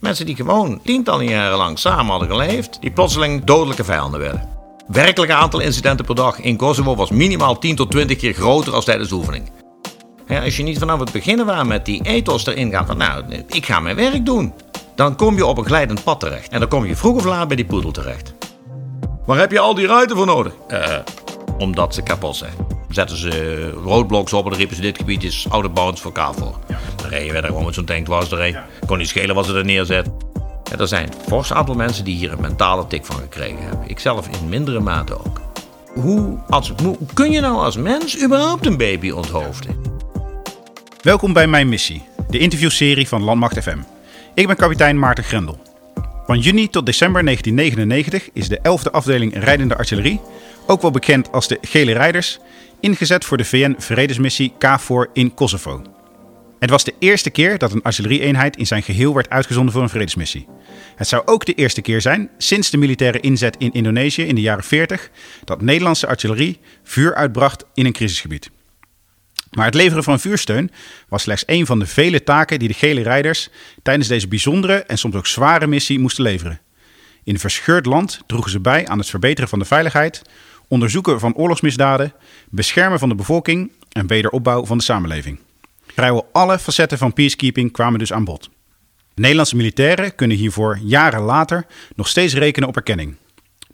Mensen die gewoon tientallen jaren lang samen hadden geleefd, die plotseling dodelijke vijanden werden. Werkelijke aantal incidenten per dag in Kosovo was minimaal 10 tot 20 keer groter als tijdens de oefening. als je niet vanaf het begin waar met die ethos erin gaat van nou, ik ga mijn werk doen. Dan kom je op een glijdend pad terecht. En dan kom je vroeg of laat bij die poedel terecht. Waar heb je al die ruiten voor nodig? Uh, omdat ze kapot zijn. Zetten ze roadblocks op en dan riepen ze dit gebied is oude bounds voor elkaar voor. Dan reden we er gewoon met zo'n tank dwars doorheen. Kon niet schelen wat ze er neerzet. er zijn een fors aantal mensen die hier een mentale tik van gekregen hebben. Ik zelf in mindere mate ook. Hoe, als, hoe kun je nou als mens überhaupt een baby onthoofden? Welkom bij Mijn Missie, de interviewserie van Landmacht FM. Ik ben kapitein Maarten Grendel. Van juni tot december 1999 is de 11e afdeling rijdende artillerie, ook wel bekend als de Gele Rijders, ingezet voor de VN-vredesmissie KFOR in Kosovo. Het was de eerste keer dat een artillerieeenheid in zijn geheel werd uitgezonden voor een vredesmissie. Het zou ook de eerste keer zijn sinds de militaire inzet in Indonesië in de jaren 40 dat Nederlandse artillerie vuur uitbracht in een crisisgebied. Maar het leveren van vuursteun was slechts een van de vele taken die de gele rijders tijdens deze bijzondere en soms ook zware missie moesten leveren. In een verscheurd land droegen ze bij aan het verbeteren van de veiligheid, onderzoeken van oorlogsmisdaden, beschermen van de bevolking en wederopbouw van de samenleving. Vrijwel alle facetten van peacekeeping kwamen dus aan bod. Nederlandse militairen kunnen hiervoor jaren later nog steeds rekenen op erkenning.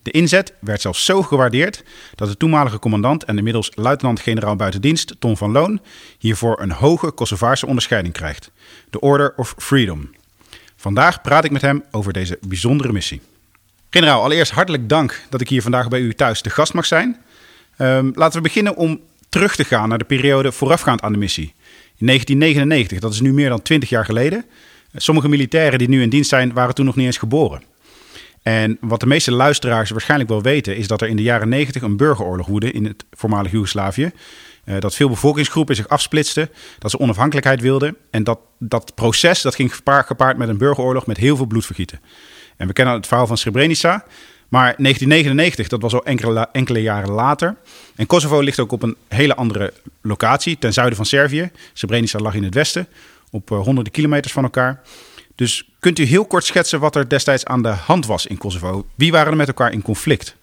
De inzet werd zelfs zo gewaardeerd dat de toenmalige commandant en inmiddels luitenant-generaal buitendienst Tom van Loon hiervoor een hoge Kosovaarse onderscheiding krijgt: de Order of Freedom. Vandaag praat ik met hem over deze bijzondere missie. Generaal, allereerst hartelijk dank dat ik hier vandaag bij u thuis de gast mag zijn. Um, laten we beginnen om terug te gaan naar de periode voorafgaand aan de missie. In 1999, dat is nu meer dan 20 jaar geleden. Sommige militairen die nu in dienst zijn, waren toen nog niet eens geboren. En wat de meeste luisteraars waarschijnlijk wel weten, is dat er in de jaren 90 een burgeroorlog woedde in het voormalige Joegoslavië. Uh, dat veel bevolkingsgroepen zich afsplitsten, dat ze onafhankelijkheid wilden. En dat, dat proces dat ging gepaard met een burgeroorlog met heel veel bloedvergieten. En we kennen het verhaal van Srebrenica. Maar 1999, dat was al enkele, enkele jaren later. En Kosovo ligt ook op een hele andere locatie, ten zuiden van Servië. Srebrenica lag in het westen, op uh, honderden kilometers van elkaar. Dus kunt u heel kort schetsen wat er destijds aan de hand was in Kosovo? Wie waren er met elkaar in conflict?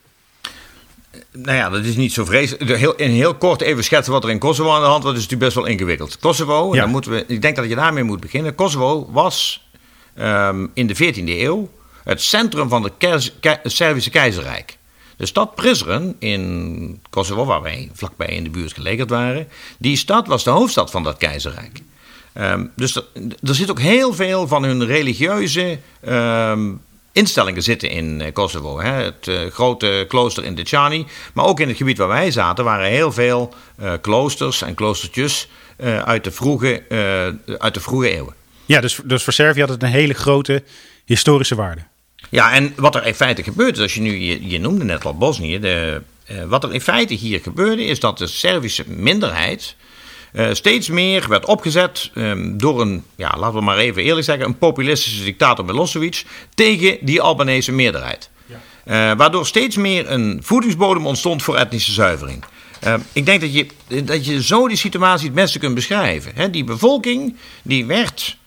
Nou ja, dat is niet zo vreselijk. Heel, in heel kort even schetsen wat er in Kosovo aan de hand was. Is natuurlijk best wel ingewikkeld. Kosovo, ja. dan moeten we, ik denk dat je daarmee moet beginnen. Kosovo was um, in de 14e eeuw het centrum van het Servische keizerrijk. De stad Prizren in Kosovo, waar wij vlakbij in de buurt gelegerd waren, die stad was de hoofdstad van dat keizerrijk. Um, dus er, zit ook heel veel van hun religieuze um, instellingen zitten in uh, Kosovo. Hè. Het uh, grote klooster in Dechani, maar ook in het gebied waar wij zaten waren heel veel uh, kloosters en kloostertjes uit, de vroege, uit de vroege eeuwen. Ja, dus, dus voor Servië had het een hele grote historische waarde. Ja, en wat er in feite gebeurt, als je nu, je, je noemde net al Bosnië, de, wat er in feite hier gebeurde, is dat de Servische minderheid uh, steeds meer werd opgezet um, door een, ja, laten we maar even eerlijk zeggen, een populistische dictator Milosevic tegen die Albanese meerderheid. Ja. Uh, waardoor steeds meer een voedingsbodem ontstond voor etnische zuivering. Uh, ik denk dat je, dat je zo die situatie het beste kunt beschrijven. He, die bevolking die werd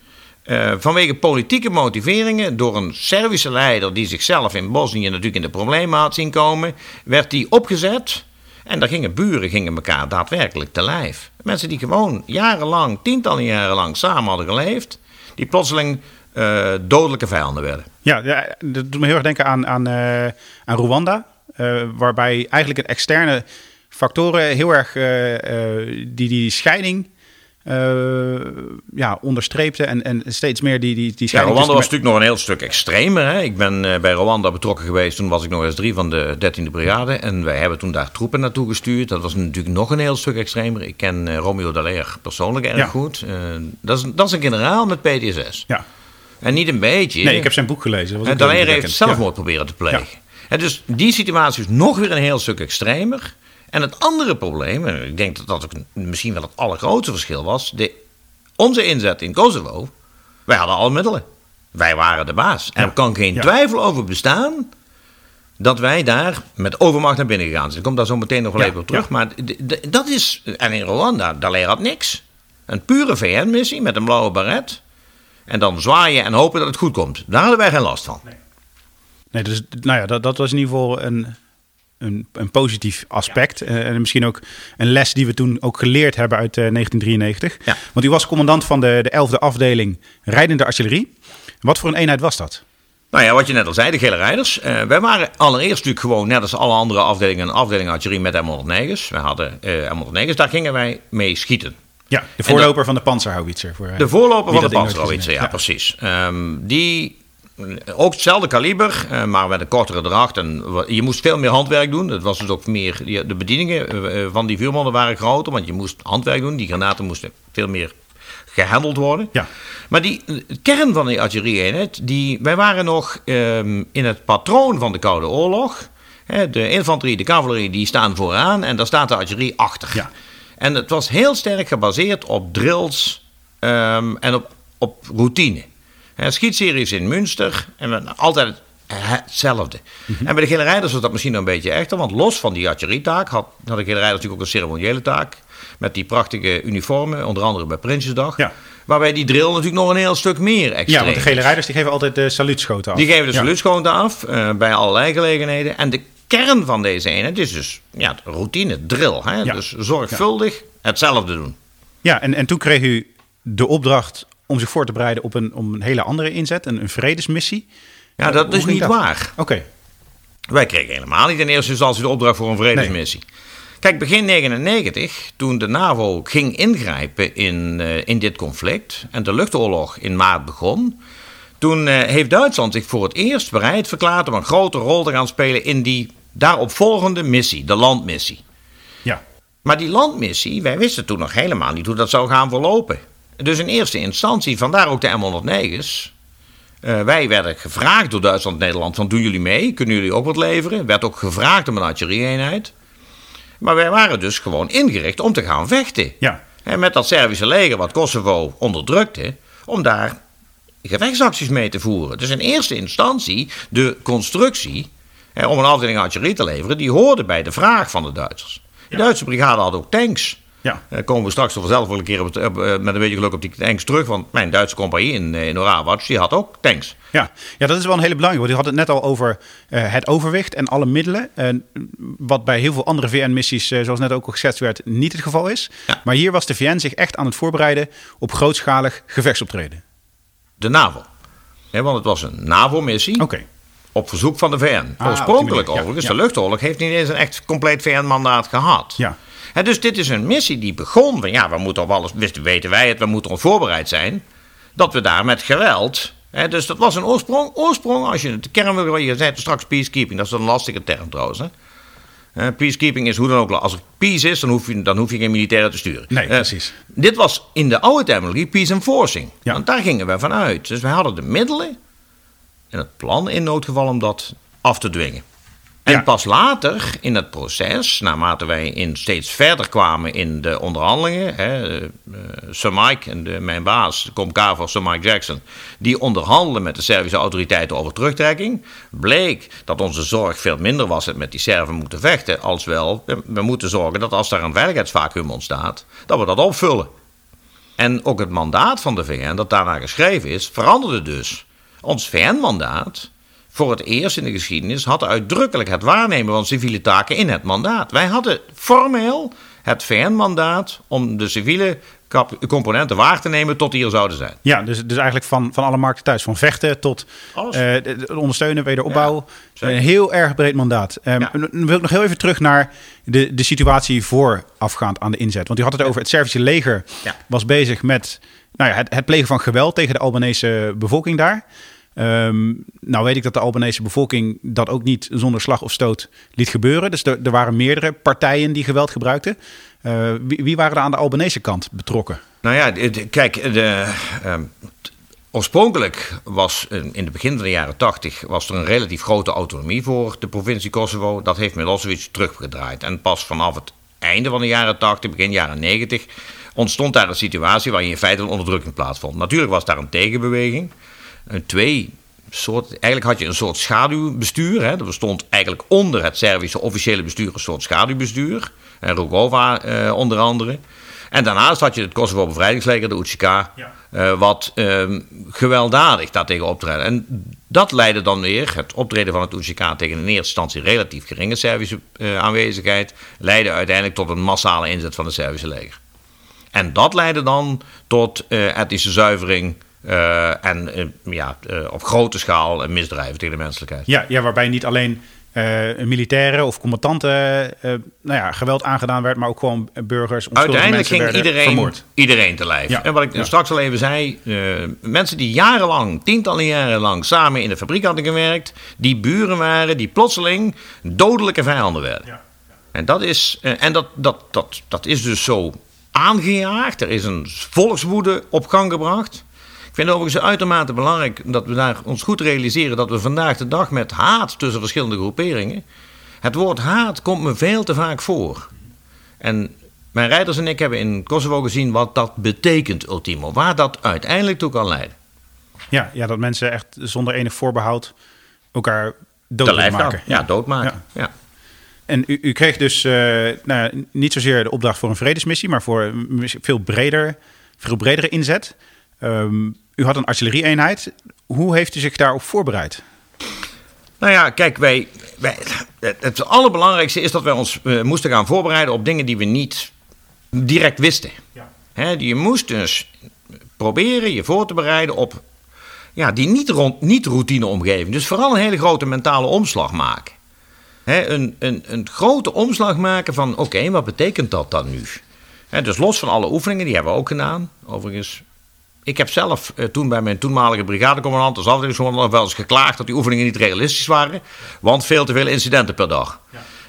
vanwege politieke motiveringen door een Servische leider die zichzelf in Bosnië natuurlijk in de problemen had zien komen, werd die opgezet en daar gingen buren gingen elkaar daadwerkelijk te lijf. Mensen die gewoon jarenlang, tientallen jaren lang samen hadden geleefd, die plotseling uh, dodelijke vijanden werden. Ja, dat doet me heel erg denken aan, aan, uh, aan Rwanda, waarbij eigenlijk het externe factoren heel erg die, die scheiding uh, ja, onderstreepte en, en steeds meer die, die, die Ja, Rwanda was natuurlijk nog een heel stuk extremer. Hè? Ik ben uh, bij Rwanda betrokken geweest. Toen was ik nog eens drie van de 13e brigade. En wij hebben toen daar troepen naartoe gestuurd. Dat was natuurlijk nog een heel stuk extremer. Ik ken uh, Romeo Dallaire persoonlijk erg ja. goed. dat, is, dat is een generaal met PTSS. Ja. En niet een beetje. Nee, ik heb zijn boek gelezen. En Dallaire heeft zelfmoord ja. proberen te plegen. Ja. En dus die situatie is nog weer een heel stuk extremer. En het andere probleem, en ik denk dat dat ook misschien wel het allergrootste verschil was, de, onze inzet in Kosovo, wij hadden alle middelen. Wij waren de baas. En er kan geen ja. twijfel over bestaan dat wij daar met overmacht naar binnen gegaan zijn. Ik kom daar zo meteen nog wel ja. even op terug. Maar dat is, en in Rwanda, daar had niks. Een pure VN-missie met een blauwe baret. En dan zwaaien en hopen dat het goed komt. Daar hadden wij geen last van. Nee, nee dus nou ja, dat, dat was in ieder geval een, een, een positief aspect. Ja. Uh, en misschien ook een les die we toen ook geleerd hebben uit uh, 1993. Ja. Want u was commandant van de, de 11e afdeling rijdende artillerie. Wat voor een eenheid was dat? Nou ja, wat je net al zei, de gele rijders. Uh, wij waren allereerst natuurlijk gewoon, net als alle andere afdelingen, een afdeling artillerie met M109's. We hadden uh, M109's, daar gingen wij mee schieten. Ja, de voorloper van de panzerhouwitzer. Voor, de voorloper van de panzerhouwitzer, ja, ja, precies. Um, die, ook hetzelfde kaliber, uh, maar met een kortere dracht. En je moest veel meer handwerk doen. Dat was dus ook meer, de bedieningen van die vuurmannen waren groter, want je moest handwerk doen. Die granaten moesten veel meer gehandeld worden. Ja. Maar die kern van die artillerie-eenheid, die, wij waren nog um, in het patroon van de Koude Oorlog. De infanterie, de cavalerie, die staan vooraan en daar staat de artillerie achter. Ja. En het was heel sterk gebaseerd op drills um, en op, op routine. Schietseries in Münster en altijd hetzelfde. Mm -hmm. En bij de gele rijders was dat misschien nog een beetje echter, want los van die artillerietaak had, had de gele rijders natuurlijk ook een ceremoniële taak. Met die prachtige uniformen, onder andere bij Prinsjesdag. Ja. Waarbij die drill natuurlijk nog een heel stuk meer Ja, want de gele rijders die geven altijd de saluutschoten af. Die geven de ja. saluutschoten af uh, bij allerlei gelegenheden. En de kern van deze eenheid is dus ja, routine, drill. Hè? Ja. Dus zorgvuldig hetzelfde doen. Ja, en, en toen kreeg u de opdracht om zich voor te bereiden op een, om een hele andere inzet, een, een vredesmissie. Ja, dat is niet dat? waar. Oké. Okay. Wij kregen helemaal niet in eerste instantie de opdracht voor een vredesmissie. Nee. Kijk, begin 99, toen de NAVO ging ingrijpen in, uh, in dit conflict en de luchtoorlog in maart begon, toen uh, heeft Duitsland zich voor het eerst bereid verklaard om een grote rol te gaan spelen in die daaropvolgende missie, de landmissie. Ja. Maar die landmissie, wij wisten toen nog helemaal niet hoe dat zou gaan verlopen. Dus in eerste instantie, vandaar ook de M109's. Uh, wij werden gevraagd door Duitsland en Nederland van doen jullie mee, kunnen jullie ook wat leveren? Werd ook gevraagd om een artillerie-eenheid. Maar wij waren dus gewoon ingericht om te gaan vechten. Ja. En met dat Servische leger wat Kosovo onderdrukte, om daar gevechtsacties mee te voeren. Dus in eerste instantie de constructie hè, om een afdeling artillerie te leveren, die hoorde bij de vraag van de Duitsers. De Duitse brigade had ook tanks. Ja. Uh, komen we straks vanzelf wel een keer op het, uh, met een beetje geluk op die tanks terug. Want mijn Duitse compagnie in, uh, in Orawatsch, die had ook tanks. Ja. ja, dat is wel een hele belangrijke. Want u had het net al over het overwicht en alle middelen. wat bij heel veel andere VN-missies, zoals net ook al geschetst werd, niet het geval is. Ja. Maar hier was de VN zich echt aan het voorbereiden op grootschalig gevechtsoptreden. De NAVO. Want het was een NAVO-missie. Oké. Okay. Op verzoek van de VN. Ah, Oorspronkelijk ja, overigens, ja. de luchtoorlog heeft niet eens een echt compleet VN-mandaat gehad. Ja. Dus dit is een missie die begon van ja, we moeten op alles, wisten- weten wij het, we moeten ons voorbereid zijn. Dat we daar met geweld. Dus dat was een oorsprong, oorsprong als je het de kern wil, je zei straks peacekeeping, dat is een lastige term trouwens. Hè. Peacekeeping is hoe dan ook, als er peace is, dan hoef je, dan hoef je geen militairen te sturen. Nee, precies. dit was in de oude terminologie peace enforcing. Ja. Want daar gingen we vanuit. Dus wij hadden de middelen en het plan in noodgeval om dat af te dwingen. En Ja. pas later in het proces, naarmate wij in steeds verder kwamen in de onderhandelingen, hè, eh, Sir Mike en de, mijn baas, de comcavo Sir Mike Jackson, die onderhandelen met de Servische autoriteiten over terugtrekking, bleek dat onze zorg veel minder was het met die Serven moeten vechten, als wel we, we moeten zorgen dat als daar een veiligheidsvacuum ontstaat, dat we dat opvullen. En ook het mandaat van de VN, dat daarna geschreven is, veranderde dus. Ons VN-mandaat, voor het eerst in de geschiedenis, had uitdrukkelijk het waarnemen van civiele taken in het mandaat. Wij hadden formeel het VN-mandaat om de civiele componenten waar te nemen tot die er zouden zijn. Ja, dus, dus eigenlijk van, van alle markten thuis. Van vechten tot eh, de ondersteunen, wederopbouw. Ja, zeker. een heel erg breed mandaat. Ja. Dan wil ik nog heel even terug naar de, de situatie voorafgaand aan de inzet. Want u had het over het Servische leger Ja. was bezig met nou ja, het, het plegen van geweld tegen de Albanese bevolking daar. Ehm, nou weet ik dat de Albanese bevolking dat ook niet zonder slag of stoot liet gebeuren. Dus er, waren meerdere partijen die geweld gebruikten. Eh, wie, wie waren er aan de Albanese kant betrokken? Nou ja, de- de- kijk, de, ehm, oorspronkelijk was in het begin van de jaren 80 was er een relatief grote autonomie voor de provincie Kosovo. Dat heeft Milosevic teruggedraaid. En pas vanaf het einde van de jaren 80, begin jaren 90, ontstond daar een situatie waarin in feite een onderdrukking plaatsvond. Natuurlijk was daar een tegenbeweging. Een twee soort, eigenlijk had je een soort schaduwbestuur. Hè. Er bestond eigenlijk onder het Servische officiële bestuur een soort schaduwbestuur. En Rugova eh, onder andere. En daarnaast had je het Kosovo Bevrijdingsleger, de UCK, Ja. eh, wat ehm, gewelddadig daartegen optreden. En dat leidde dan weer, het optreden van het UCK tegen in eerste instantie relatief geringe Servische eh, aanwezigheid, leidde uiteindelijk tot een massale inzet van het Servische leger. En dat leidde dan tot eh, etnische zuivering eh, en eh, ja, eh, op grote schaal misdrijven tegen de menselijkheid. Ja, ja waarbij niet alleen militairen of combattanten eh, nou ja, geweld aangedaan werd, maar ook gewoon burgers, onschuldige Uiteindelijk mensen ging werden iedereen, vermoord. iedereen te lijf. Ja, En wat ik ja. straks al even zei, mensen die jarenlang, tientallen jaren lang samen in de fabriek hadden gewerkt, die buren waren, die plotseling dodelijke vijanden werden. Ja. En dat is, en dat, dat, dat, dat is dus zo aangejaagd. Er is een volkswoede op gang gebracht. Ik vind het overigens uitermate belangrijk dat we daar ons goed realiseren dat we vandaag de dag met haat tussen verschillende groeperingen. Het woord haat komt me veel te vaak voor. En mijn rijders en ik hebben in Kosovo gezien wat dat betekent, ultimo. Waar dat uiteindelijk toe kan leiden. Ja, ja, dat mensen echt zonder enig voorbehoud elkaar lijf maken. Ja, doodmaken. Ja. Ja. En u, u kreeg dus eh, nou, niet zozeer de opdracht voor een vredesmissie, maar voor een veel breder, veel bredere inzet. Ehm, u had een artillerieeenheid. Hoe heeft u zich daarop voorbereid? Nou ja, kijk, wij, wij, het, allerbelangrijkste is dat wij ons eh, moesten gaan voorbereiden op dingen die we niet direct wisten. Ja. Hè, je moest dus proberen je voor te bereiden op ja, die niet, rond, niet routine omgeving. Dus vooral een hele grote mentale omslag maken. Hè, een, een, een grote omslag maken van, oké, wat betekent dat dan nu? Hè, dus los van alle oefeningen, die hebben we ook gedaan. Overigens, ik heb zelf eh, toen bij mijn toenmalige brigadecommandant als afdelingscommandant wel eens geklaagd dat die oefeningen niet realistisch waren. Want veel te veel incidenten per dag.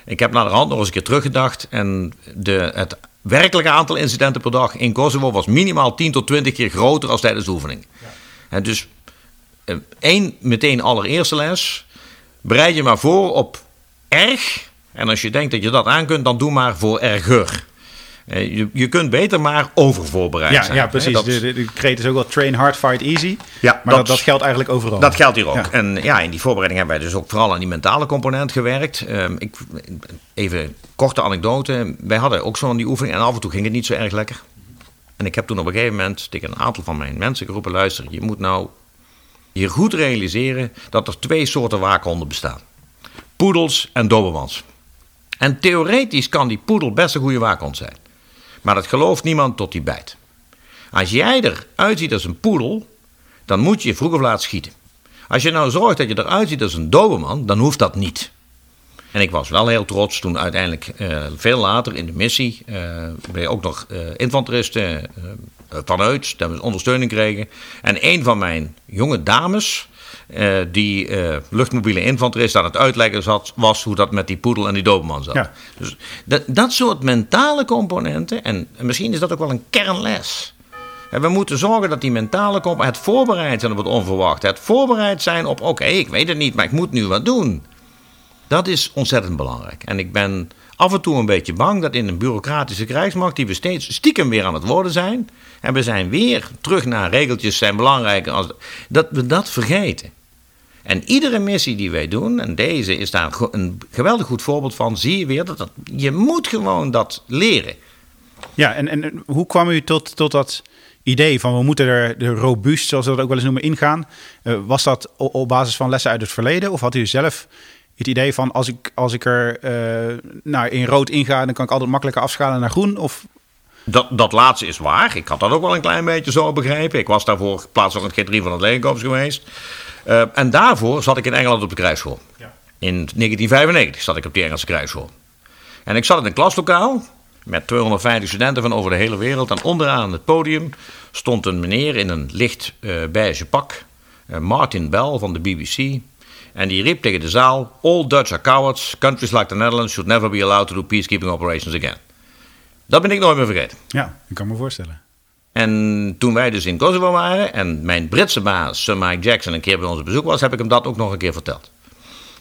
Ik heb naar de hand nog eens een keer teruggedacht. En de, het werkelijke aantal incidenten per dag in Kosovo was minimaal 10 tot 20 keer groter als tijdens de oefening. En dus eh, één, meteen allereerste les. Bereid je maar voor op erg. En als je denkt dat je dat aan kunt, dan doe maar voor erger. Eh, Je, je kunt beter maar overvoorbereid Ja, zijn. ja precies. Dat- de, de, de kreet is ook wel train hard, fight easy. Ja, maar dat, geldt eigenlijk overal. Dat geldt hier ook. Ja. En ja, in die voorbereiding hebben wij dus ook vooral aan die mentale component gewerkt. Ehm, ik, even korte anekdote. Wij hadden ook zo'n die oefening en af en toe ging het niet zo erg lekker. En ik heb toen op een gegeven moment tegen een aantal van mijn mensen geroepen: luister, je moet nou je goed realiseren dat er twee soorten waakhonden bestaan: poedels en dobermans. En theoretisch kan die poedel best een goede waakhond zijn. Maar dat gelooft niemand tot die bijt. Als jij eruit ziet als een poedel, dan moet je vroeg of laat schieten. Als je nou zorgt dat je eruit ziet als een doberman, dan hoeft dat niet. En ik was wel heel trots toen uiteindelijk eh, veel later in de missie eh ben je ook nog eh infanteristen vanuit, dat we ondersteuning kregen. En een van mijn jonge dames, eh, die eh, luchtmobiele infanterist aan het uitleggen zat, was hoe dat met die poedel en die doberman zat. Ja. Dus dat, dat soort mentale componenten, en misschien is dat ook wel een kernles. En we moeten zorgen dat die mentale component, het voorbereid zijn op het onverwachte, het voorbereid zijn op, oké, ik weet het niet, maar ik moet nu wat doen. Dat is ontzettend belangrijk. En ik ben af en toe een beetje bang dat in een bureaucratische krijgsmacht, die we steeds stiekem weer aan het worden zijn, en we zijn weer terug naar regeltjes zijn belangrijker, als, dat we dat vergeten. En iedere missie die wij doen, en deze is daar een geweldig goed voorbeeld van, zie je weer dat, je moet gewoon dat leren. Ja, en, en hoe kwam u tot, tot dat idee van we moeten er de robuust, zoals we dat ook wel eens noemen, ingaan? Eh, was dat op basis van lessen uit het verleden? Of had u zelf het idee van als ik, als ik er eh, nou, in rood inga, dan kan ik altijd makkelijker afschalen naar groen? Of Dat, dat laatste is waar. Ik had dat ook wel een klein beetje zo begrepen. Ik was daarvoor plaatselijk G3 van het legerkorps geweest. Eh, en daarvoor zat ik in Engeland op de krijgsschool. Ja. In 1995 zat ik op die Engelse krijgsschool. En ik zat in een klaslokaal met 250 studenten van over de hele wereld. En onderaan het podium stond een meneer in een licht eh beige pak. eh, Martin Bell van de BBC. En die riep tegen de zaal: All Dutch are cowards. Countries like the Netherlands should never be allowed to do peacekeeping operations again. Dat ben ik nooit meer vergeten. ja, ik kan me voorstellen. En toen wij dus in Kosovo waren en mijn Britse baas, Sir Mike Jackson, een keer bij ons op bezoek was, heb ik hem dat ook nog een keer verteld.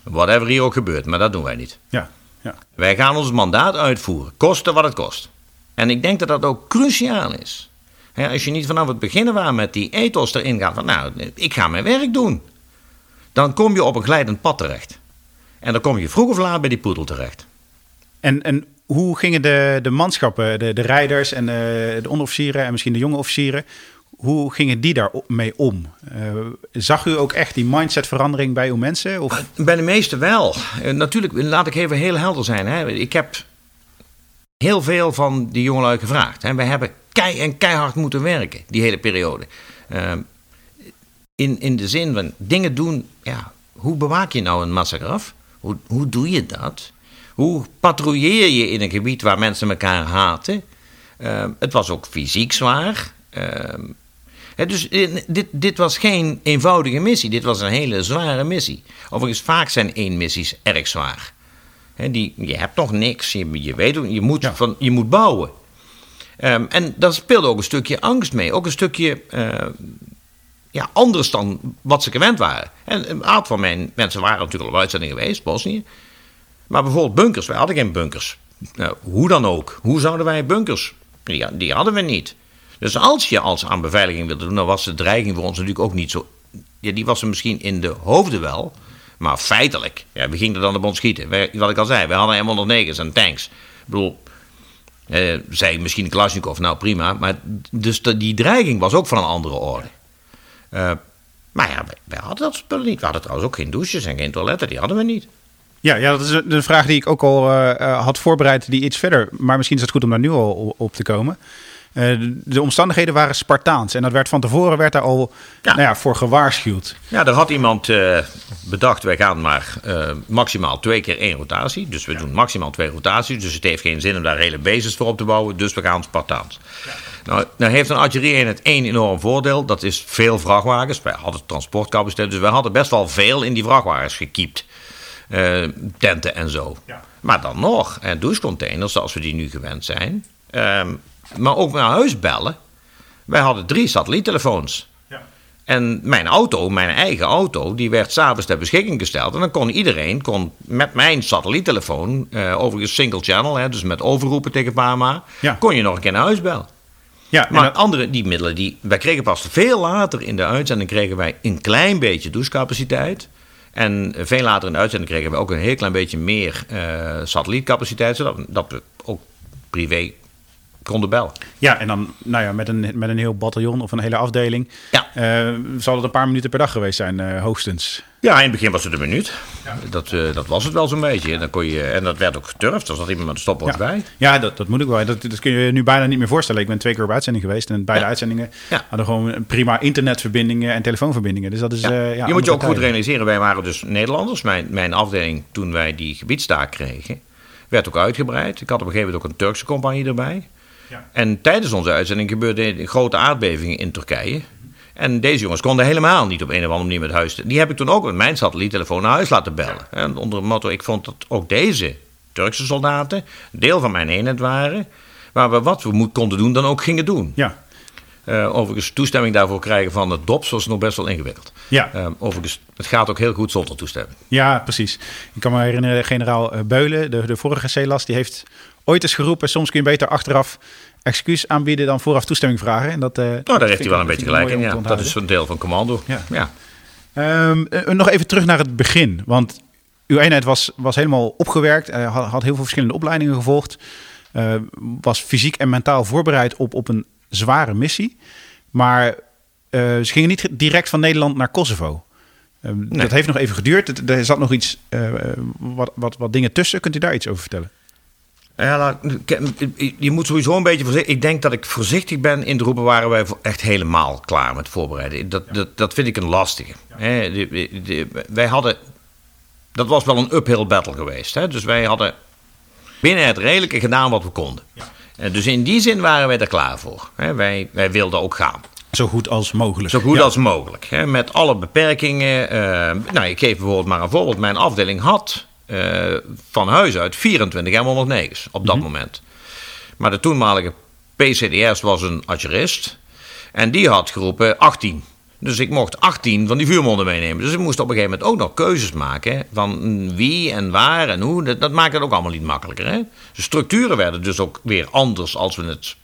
Whatever hier ook gebeurt, maar dat doen wij niet. Ja, ja. Wij gaan ons mandaat uitvoeren, koste wat het kost. En ik denk dat dat ook cruciaal is. Als je niet vanaf het begin waar met die ethos erin gaat van, nou, ik ga mijn werk doen. Dan kom je op een glijdend pad terecht. En dan kom je vroeg of laat bij die poedel terecht. En, en hoe gingen de, de manschappen, de, de rijders en de, de onderofficieren en misschien de jonge officieren, hoe gingen die daarmee om? Uh, zag u ook echt die mindsetverandering bij uw mensen? Of? Bij de meesten wel. Natuurlijk, laat ik even heel helder zijn. Hè. Ik heb heel veel van die jongelui gevraagd. Hè. Wij hebben kei en keihard moeten werken, die hele periode. In, in de zin van dingen doen, ja, hoe bewaak je nou een massagraf? Hoe, hoe doe je dat? Hoe patrouilleer je in een gebied waar mensen elkaar haten? het was ook fysiek zwaar. dus dit, dit was geen eenvoudige missie. Dit was een hele zware missie. Overigens, vaak zijn één missies erg zwaar. die, je hebt nog niks. Je, je weet, je moet, van, je moet bouwen. Um, en daar speelde ook een stukje angst mee. Ook een stukje uh, ja, anders dan wat ze gewend waren. En een aantal van mijn mensen waren natuurlijk al op uitzending geweest, Bosnië. Maar bijvoorbeeld bunkers, wij hadden geen bunkers. Nou, hoe dan ook. Hoe zouden wij bunkers? Die, die hadden we niet. Dus als je als aan beveiliging wilde doen, dan was de dreiging voor ons natuurlijk ook niet zo. Ja, die was er misschien in de hoofden wel. Maar feitelijk, ja, we gingen dan op ons schieten. Wat ik al zei, we hadden M109's en tanks. Ik bedoel, eh, zei misschien Kalashnikov, nou prima. Maar dus die dreiging was ook van een andere orde. Uh, maar ja, wij, hadden dat spullen niet. We hadden trouwens ook geen douches en geen toiletten. Die hadden we niet. Ja, ja dat is een vraag die ik ook al uh, had voorbereid, die iets verder. Maar misschien is het goed om daar nu al op te komen. Uh, de omstandigheden waren Spartaans. En dat werd van tevoren werd daar al ja. Nou ja, voor gewaarschuwd. Ja, er had iemand uh, bedacht, wij gaan maar uh, maximaal twee keer één rotatie. Dus we ja. doen maximaal twee rotaties. Dus het heeft geen zin om daar hele bases voor op te bouwen. Dus we gaan Spartaans. Nou, nou heeft een artillerie het één enorm voordeel. Dat is veel vrachtwagens. Wij hadden transportcapaciteit. Dus we hadden best wel veel in die vrachtwagens gekiept. Tenten en zo. Maar dan nog, en douchecontainers zoals we die nu gewend zijn... Ehm, maar ook naar huis bellen. Wij hadden drie satelliettelefoons. Ja. En mijn auto, mijn eigen auto, die werd s'avonds ter beschikking gesteld. En dan kon iedereen kon met mijn satelliettelefoon, uh, overigens single channel, hè, dus met overroepen tegen Pama, ja. kon je nog een keer naar huis bellen. Ja, maar andere, die middelen, die, wij kregen pas veel later in de uitzending kregen wij een klein beetje douchecapaciteit. En veel later in de uitzending kregen we ook een heel klein beetje meer uh, satellietcapaciteit, zodat dat we ook privé konden bellen. Ja, en dan nou ja, met, een, met een heel bataljon of een hele afdeling. Ja. Uh, zal het een paar minuten per dag geweest zijn, uh, hoogstens. Ja, in het begin was het een minuut. Ja. Dat, uh, dat was het wel zo'n beetje. En, dan kon je, en dat werd ook geturfd. Er zat iemand met een stopwatch ja. bij. Ja, dat, dat moet ik wel. Dat, dat kun je nu bijna niet meer voorstellen. Ik ben twee keer op uitzending geweest. En beide uitzendingen hadden gewoon prima internetverbindingen en telefoonverbindingen. Dus dat is. je moet je ook goed realiseren. Wij waren dus Nederlanders. Mijn, mijn afdeling, toen wij die gebiedstaak kregen, werd ook uitgebreid. Ik had op een gegeven moment ook een Turkse compagnie erbij. Ja. En tijdens onze uitzending gebeurden grote aardbevingen in Turkije. En deze jongens konden helemaal niet op een of andere manier met huis. Die heb ik toen ook met mijn satelliettelefoon naar huis laten bellen. En onder het motto: ik vond dat ook deze Turkse soldaten deel van mijn eenheid waren. Waar we wat we konden doen, dan ook gingen doen. Ja. Uh, overigens, toestemming daarvoor krijgen van het DOPS was nog best wel ingewikkeld. Ja. Uh, overigens, het gaat ook heel goed zonder toestemming. Ja, precies. Ik kan me herinneren, generaal eh, Beulen, de, de vorige CELAS, die heeft ooit eens geroepen: soms kun je beter achteraf excuus aanbieden dan vooraf toestemming vragen. En dat, uh, nou, daar heeft hij wel een beetje gelijk in. Ja. Dat is een deel van commando. Ja. ja. Um, nog even terug naar het begin. Want uw eenheid was, was helemaal opgewerkt. Uh, had, had, heel veel verschillende opleidingen gevolgd. Uh, was fysiek en mentaal voorbereid op, op een zware missie. Maar ze gingen niet direct van Nederland naar Kosovo. Ehm, nee. Dat heeft nog even geduurd. Er zat nog iets, wat, wat, wat dingen tussen. Kunt u daar iets over vertellen? Ja, je moet sowieso een beetje voorzichtig. Ik denk dat ik voorzichtig ben in de roepen waren wij echt helemaal klaar met voorbereiden. Dat, dat, dat vind ik een lastige. wij hadden. Dat was wel een uphill battle geweest. Hè? Dus wij hadden binnen het redelijke gedaan wat we konden. Ja. Dus in die zin waren wij er klaar voor. Wij, wij wilden ook gaan. Zo goed als mogelijk. Zo goed als mogelijk. Met alle beperkingen. Uh, nou, ik geef bijvoorbeeld maar een voorbeeld. Mijn afdeling had van huis uit 24 M109's op dat mm -hmm. moment. Maar de toenmalige PCDS was een artillerist. En die had geroepen 18. Dus ik mocht 18 van die vuurmonden meenemen. Dus ik moest op een gegeven moment ook nog keuzes maken. Van wie en waar en hoe. Dat, dat maakt het ook allemaal niet makkelijker. Hè? De structuren werden dus ook weer anders als we het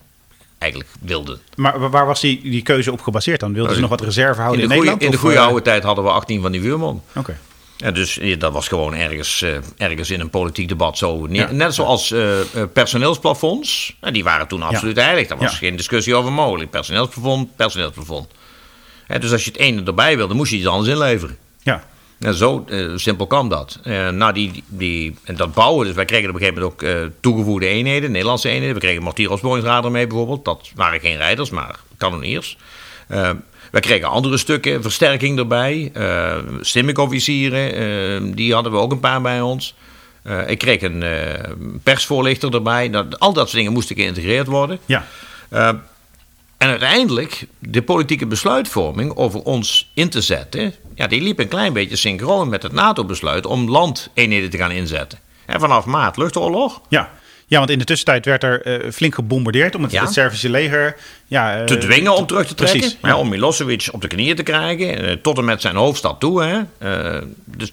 eigenlijk wilden. Maar waar was die, die keuze op gebaseerd dan? Wilden ze nog wat reserve houden in, in, Nederland? in de goede oude tijd hadden we 18 van die vuurmonden. Oké. En dus eh, dat was gewoon ergens, uh, ergens in een politiek debat zo. Net zoals uh, personeelsplafonds. die waren toen absoluut ja. heilig. Daar was geen discussie over mogelijk. Personeelsplafond, personeelsplafond. dus als je het ene erbij wilde, moest je iets anders inleveren. Ja. En zo simpel kan dat. nou, die, die, en dat bouwen, dus wij kregen op een gegeven moment ook toegevoegde eenheden, Nederlandse eenheden. We kregen mortieropsporingsradar mee bijvoorbeeld. Dat waren geen rijders, maar kanoniers. Wij kregen andere stukken, versterking erbij. Uh, Stimmick-officieren, uh, die hadden we ook een paar bij ons. Uh, ik kreeg een persvoorlichter erbij. Dat, al dat soort dingen moesten geïntegreerd worden. Ja. en uiteindelijk, de politieke besluitvorming over ons in te zetten... Ja, die liep een klein beetje synchroon met het NATO-besluit om landeenheden te gaan inzetten. En vanaf maart luchtoorlog. Ja. Ja, want in de tussentijd werd er uh, flink gebombardeerd om het, ja. het Servische leger ja, uh, te dwingen om terug te trekken. Precies, ja. om Milosevic op de knieën te krijgen, uh, tot en met zijn hoofdstad toe. Hè. dus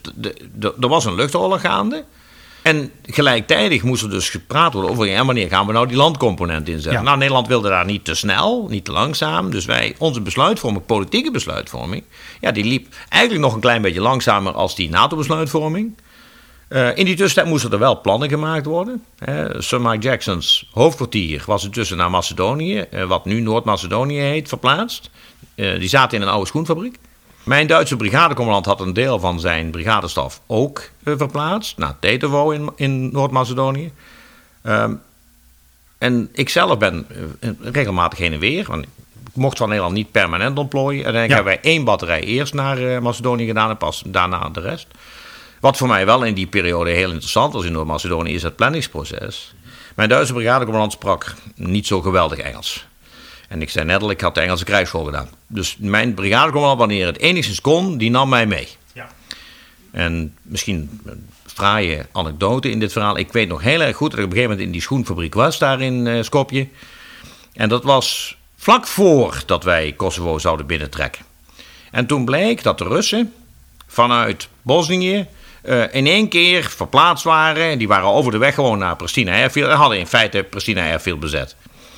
er was een luchtoorlog gaande. En gelijktijdig moest er dus gepraat worden over ja, wanneer gaan we nou die landcomponent inzetten. Nou, Nederland wilde daar niet te snel, niet te langzaam. Dus wij, onze besluitvorming, politieke besluitvorming, ja, die liep eigenlijk nog een klein beetje langzamer als die NATO-besluitvorming. Uh, in die tussentijd moesten er wel plannen gemaakt worden. Uh, Sir Mike Jackson's hoofdkwartier was intussen naar Macedonië, uh, wat nu Noord-Macedonië heet, verplaatst. die zaten in een oude schoenfabriek. Mijn Duitse brigadecommandant had een deel van zijn brigadestaf ook verplaatst naar Tetovo in, in Noord-Macedonië. Ehm, en ik zelf ben regelmatig heen en weer, want ik mocht van Nederland niet permanent ontplooien. En dan hebben wij één batterij eerst naar Macedonië gedaan en pas daarna de rest. Wat voor mij wel in die periode heel interessant was in Noord-Macedonië is het planningsproces. Mijn Duitse brigadecommandant sprak niet zo geweldig Engels. En ik zei net al, ik had de Engelse krijgsschool gedaan. Dus mijn brigadecommandant, wanneer het enigszins kon, die nam mij mee. Ja. En misschien een fraaie anekdote in dit verhaal. Ik weet nog heel erg goed dat ik op een gegeven moment in die schoenfabriek was, daar in uh, Skopje. En dat was vlak voor dat wij Kosovo zouden binnentrekken. En toen bleek dat de Russen vanuit Bosnië uh, in één keer verplaatst waren. Die waren over de weg gewoon naar Pristina Airfield. En hadden in feite Pristina Airfield bezet.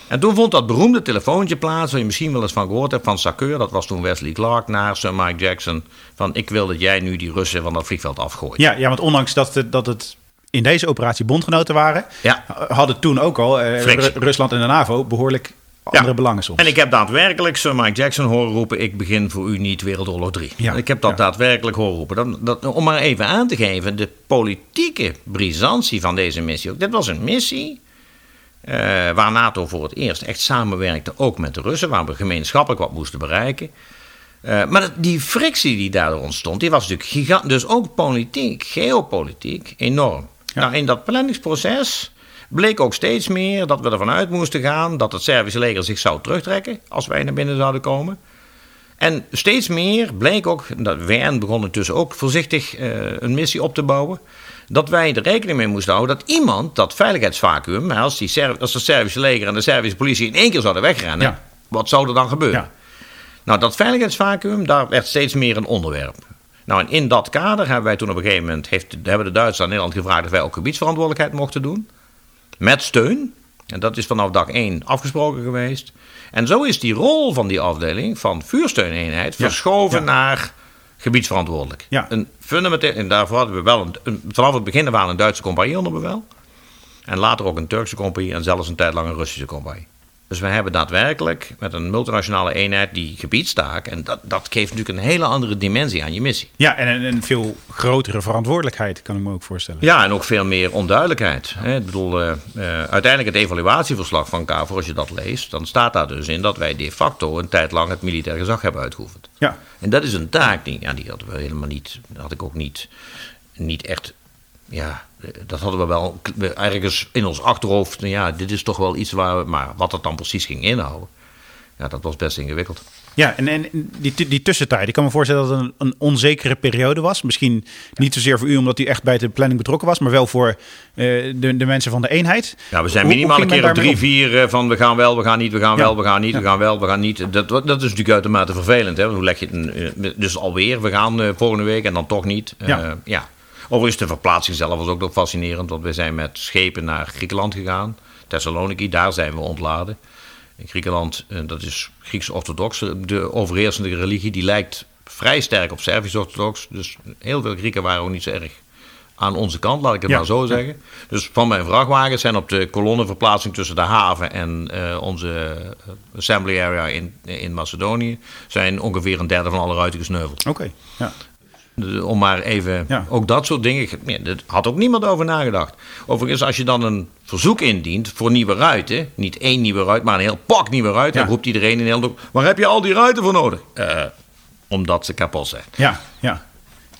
En toen vond dat beroemde telefoontje plaats, waar je misschien wel eens van gehoord hebt, van Sakeur. Dat was toen Wesley Clark naar Sir Mike Jackson. Van ik wil dat jij nu die Russen van dat vliegveld afgooit. Ja, ja want ondanks dat het, dat het in deze operatie bondgenoten waren, ja. hadden toen ook al uh, Rusland en de NAVO behoorlijk andere belangen soms. En ik heb daadwerkelijk Sir Mike Jackson horen roepen: Ik begin voor u niet Wereldoorlog 3. Ja. Ik heb dat daadwerkelijk horen roepen. Dat, dat, om maar even aan te geven, de politieke brisantie van deze missie. Dit was een missie. Uh, waar NATO voor het eerst echt samenwerkte, ook met de Russen, waar we gemeenschappelijk wat moesten bereiken. Uh, maar die frictie die daardoor ontstond, die was natuurlijk gigantisch. Dus ook politiek, geopolitiek, enorm. Nou, in dat planningsproces bleek ook steeds meer dat we ervan uit moesten gaan dat het Servische leger zich zou terugtrekken als wij naar binnen zouden komen. En steeds meer bleek ook, dat WN begon intussen ook voorzichtig uh, een missie op te bouwen, dat wij er rekening mee moesten houden dat iemand dat veiligheidsvacuum, als, die als het Servische leger en de Servische politie in één keer zouden wegrennen, wat zou er dan gebeuren? Ja. Nou, dat veiligheidsvacuum, daar werd steeds meer een onderwerp. Nou, en in dat kader hebben wij toen op een gegeven moment, heeft, hebben de Duitsers aan Nederland gevraagd of wij ook gebiedsverantwoordelijkheid mochten doen met steun. En dat is vanaf dag 1 afgesproken geweest. En zo is die rol van die afdeling van vuursteuneenheid verschoven naar gebiedsverantwoordelijk. Ja. Een fundamenteel, en daarvoor hadden we wel een, vanaf het begin waren een Duitse compagnie onder bevel. En later ook een Turkse compagnie en zelfs een tijd lang een Russische compagnie. Dus we hebben daadwerkelijk met een multinationale eenheid die gebiedstaak. En dat, dat geeft natuurlijk een hele andere dimensie aan je missie. Ja, en een, veel grotere verantwoordelijkheid, kan ik me ook voorstellen. Ja, en ook veel meer onduidelijkheid. Ik bedoel, uh, uiteindelijk het evaluatieverslag van KAVO, als je dat leest, dan staat daar dus in dat wij de facto een tijd lang het militair gezag hebben uitgeoefend. Ja. En dat is een taak die, ja, die hadden we helemaal niet, had ik ook niet, niet echt ja, dat hadden we wel ergens in ons achterhoofd. Nou ja, dit is toch wel iets waar we. Maar wat dat dan precies ging inhouden, ja, dat was best ingewikkeld. Ja, en, en die, die tussentijd, ik kan me voorstellen dat het een, een onzekere periode was. Misschien niet zozeer voor u omdat u echt bij de planning betrokken was, maar wel voor uh, de, de mensen van de eenheid. Ja, we zijn minimaal een keer op drie, vier uh, van we gaan wel, we gaan niet, we gaan wel, we gaan niet, we gaan wel, we gaan niet. Dat, dat is natuurlijk uitermate vervelend. Hè? Hoe leg je het, dus alweer, we gaan volgende week en dan toch niet. ja. ja. Overigens, de verplaatsing zelf was ook nog fascinerend, want we zijn met schepen naar Griekenland gegaan. Thessaloniki, daar zijn we ontladen. In Griekenland, eh, dat is Grieks-orthodox, de overheersende religie, die lijkt vrij sterk op Servisch-orthodox. Dus heel veel Grieken waren ook niet zo erg aan onze kant, laat ik het Ja. maar zo zeggen. Dus van mijn vrachtwagens zijn op de kolonnenverplaatsing tussen de haven en eh, onze eh, assembly area in, in Macedonië... zijn ongeveer een derde van alle ruiten gesneuveld. Oké, ja. Om maar even, Ja. ook dat soort dingen. Ja, daar had ook niemand over nagedacht. Overigens, als je dan een verzoek indient voor nieuwe ruiten, niet één nieuwe ruit, maar een heel pak nieuwe ruiten, Ja. dan roept iedereen in ook: waar heb je al die ruiten voor nodig? Eh, omdat ze kapot zijn. Ja, ja.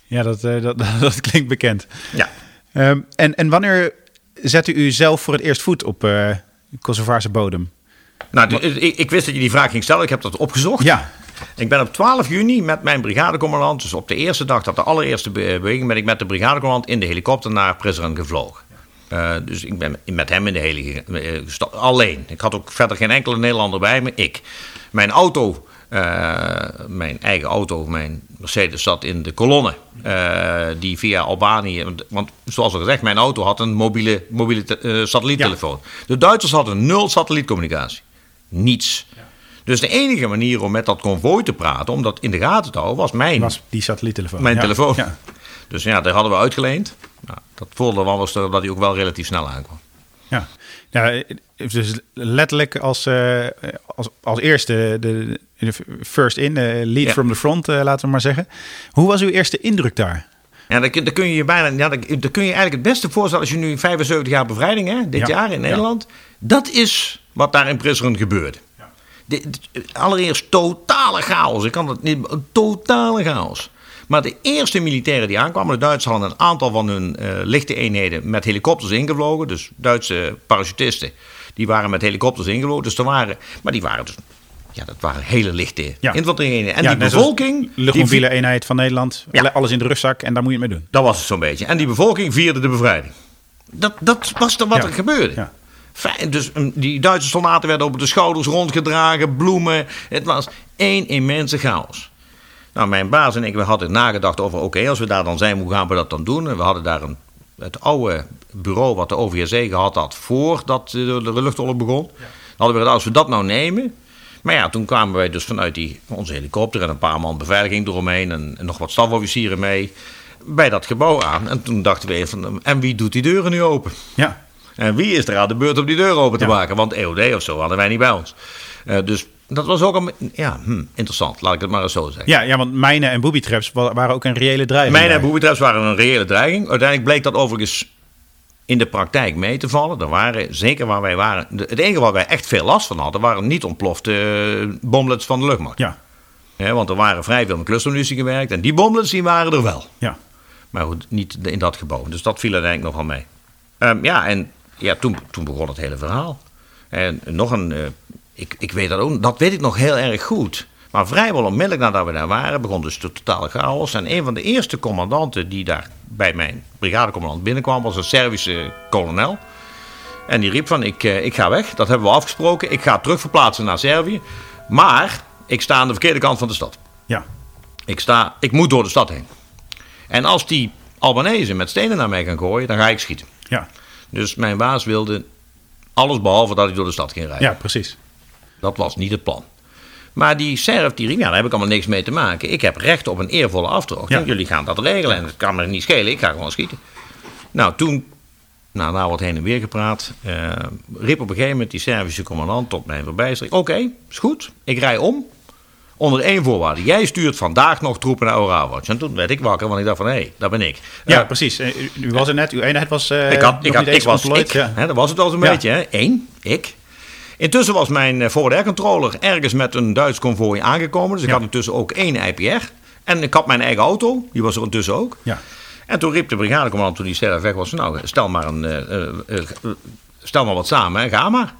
Ja, dat, eh, dat, dat klinkt bekend. Ja. Ehm, en, en wanneer zette u zelf voor het eerst voet op eh Kosovaarse bodem? Nou, ik, ik wist dat je die vraag ging stellen, ik heb dat opgezocht. Ja, Ik ben op 12 juni met mijn brigadecommandant, dus op de eerste dag dat de allereerste be- beweging, ben ik met de brigadecommandant in de helikopter naar Prizren gevlogen. Eh, dus ik ben met hem in de heli ge- eh, alleen. Ik had ook verder geen enkele Nederlander bij me, ik. Mijn auto, eh, mijn eigen auto, mijn Mercedes zat in de kolonne eh, die via Albanië, want, want zoals al gezegd, mijn auto had een mobiele, mobiele eh. De Duitsers hadden nul satellietcommunicatie. Niets. Dus de enige manier om met dat konvooi te praten, om dat in de gaten te houden, was mijn, was die satelliettelefoon. mijn Ja, telefoon. Ja. Dus ja, daar hadden we uitgeleend. Nou, dat voordeel was dat hij ook wel relatief snel aankwam. Ja. ja, dus letterlijk als, eh, als, als eerste de, de first in, eh, lead Ja. from the front, eh, laten we maar zeggen. Hoe was uw eerste indruk daar? Ja, dan, kun- dan kun je je bijna, ja, dan, dan kun je eigenlijk het beste voorstellen als je nu 75 jaar bevrijding, hè, dit Ja, jaar in ja. Nederland. Dat is wat daar in Prizren gebeurde. Allereerst totale chaos. Ik kan het niet, totale chaos. Maar de eerste militairen die aankwamen, de Duitsers hadden een aantal van hun eh, lichte eenheden met helikopters ingevlogen. Dus Duitse parachutisten, die waren met helikopters ingevlogen. Dus er waren, maar die waren dus, ja, dat waren hele lichte Ja. infanterie-eenheden. En Ja, die bevolking, die Luchtmobiele eenheid van Nederland, Ja. alles in de rugzak en daar moet je het mee doen. dat was het zo'n beetje. En die bevolking vierde de bevrijding. Dat, dat was er wat er gebeurde. Ja. Dus mm, die Duitse soldaten werden op de schouders rondgedragen, bloemen. Het was één immense chaos. Nou, mijn baas en ik we hadden nagedacht over: oké, als we daar dan zijn, hoe gaan we dat dan doen? En we hadden daar een, het oude bureau wat de OVSE gehad had voordat de, de luchtoorlog begon. Dan hadden we gedacht, als we dat nou nemen. Maar ja, toen kwamen wij dus vanuit die, onze helikopter en een paar man beveiliging eromheen en, en nog wat stafofficieren mee bij dat gebouw aan. En toen dachten we van, en wie doet die deuren nu open? Ja, En wie is er aan de beurt om die deur open te Ja. maken? Want EOD of zo hadden wij niet bij ons. Eh, dus dat was ook een, ja, hm, interessant, laat ik het maar eens zo zeggen. ja, ja want mijnen en booby traps wa- waren ook een reële dreiging. Mijn daar. en booby traps waren een reële dreiging. Uiteindelijk bleek dat overigens in de praktijk mee te vallen. Er waren, zeker waar wij waren, het enige waar wij echt veel last van hadden, waren niet ontplofte eh, bomlets van de luchtmacht. Ja, want er waren vrij veel met clustermunitie gewerkt en die bomlets die waren er wel. ja, Maar goed, niet in dat gebouw. Dus dat viel uiteindelijk nogal mee. Ehm, ja, en ja, toen, toen begon het hele verhaal. En nog een, eh, ik, ik weet dat ook, dat weet ik nog heel erg goed. Maar vrijwel onmiddellijk nadat we daar waren, begon dus de totale chaos. En een van de eerste commandanten die daar bij mijn brigadecommandant binnenkwam, was een Servische kolonel. En die riep van, ik, eh, ik ga weg, dat hebben we afgesproken. Ik ga terug verplaatsen naar Servië. Maar ik sta aan de verkeerde kant van de stad. ja. Ik, sta, ik moet door de stad heen. En als die Albanese met stenen naar mij gaan gooien, dan ga ik schieten. Ja, Dus mijn baas wilde alles behalve dat ik door de stad ging rijden. ja precies. Dat was niet het plan. Maar die Serf, die riep, ja, daar heb ik allemaal niks mee te maken. Ik heb recht op een eervolle. Ja. En Jullie gaan dat regelen en het kan me niet schelen. Ik ga gewoon schieten. Nou, toen, nou, na wat heen en weer gepraat, eh, riep op een gegeven moment die Servische commandant tot mijn verbijstering. Oké, is goed, ik rij om. Onder één voorwaarde. Jij stuurt vandaag nog troepen naar Orawatch. En toen werd ik wakker, want ik dacht van, hé, hey, daar ben ik. Ja, Eh, precies. Eh, U, u was er net, uw eenheid was eh, ik, had, ik, had, ik was ontplooid. ik. Ja. Hè, dat was het al zo'n Ja. beetje. Hè? Eén, ik. Intussen was mijn eh, forward air controller ergens met een Duits konvooi aangekomen. Dus ik Ja. had intussen ook één IPR. En ik had mijn eigen auto. Die was er intussen ook. Ja. En toen riep de brigadecommandant toen die sterf weg was. Nou, stel maar, een, stel maar wat samen. Ga maar.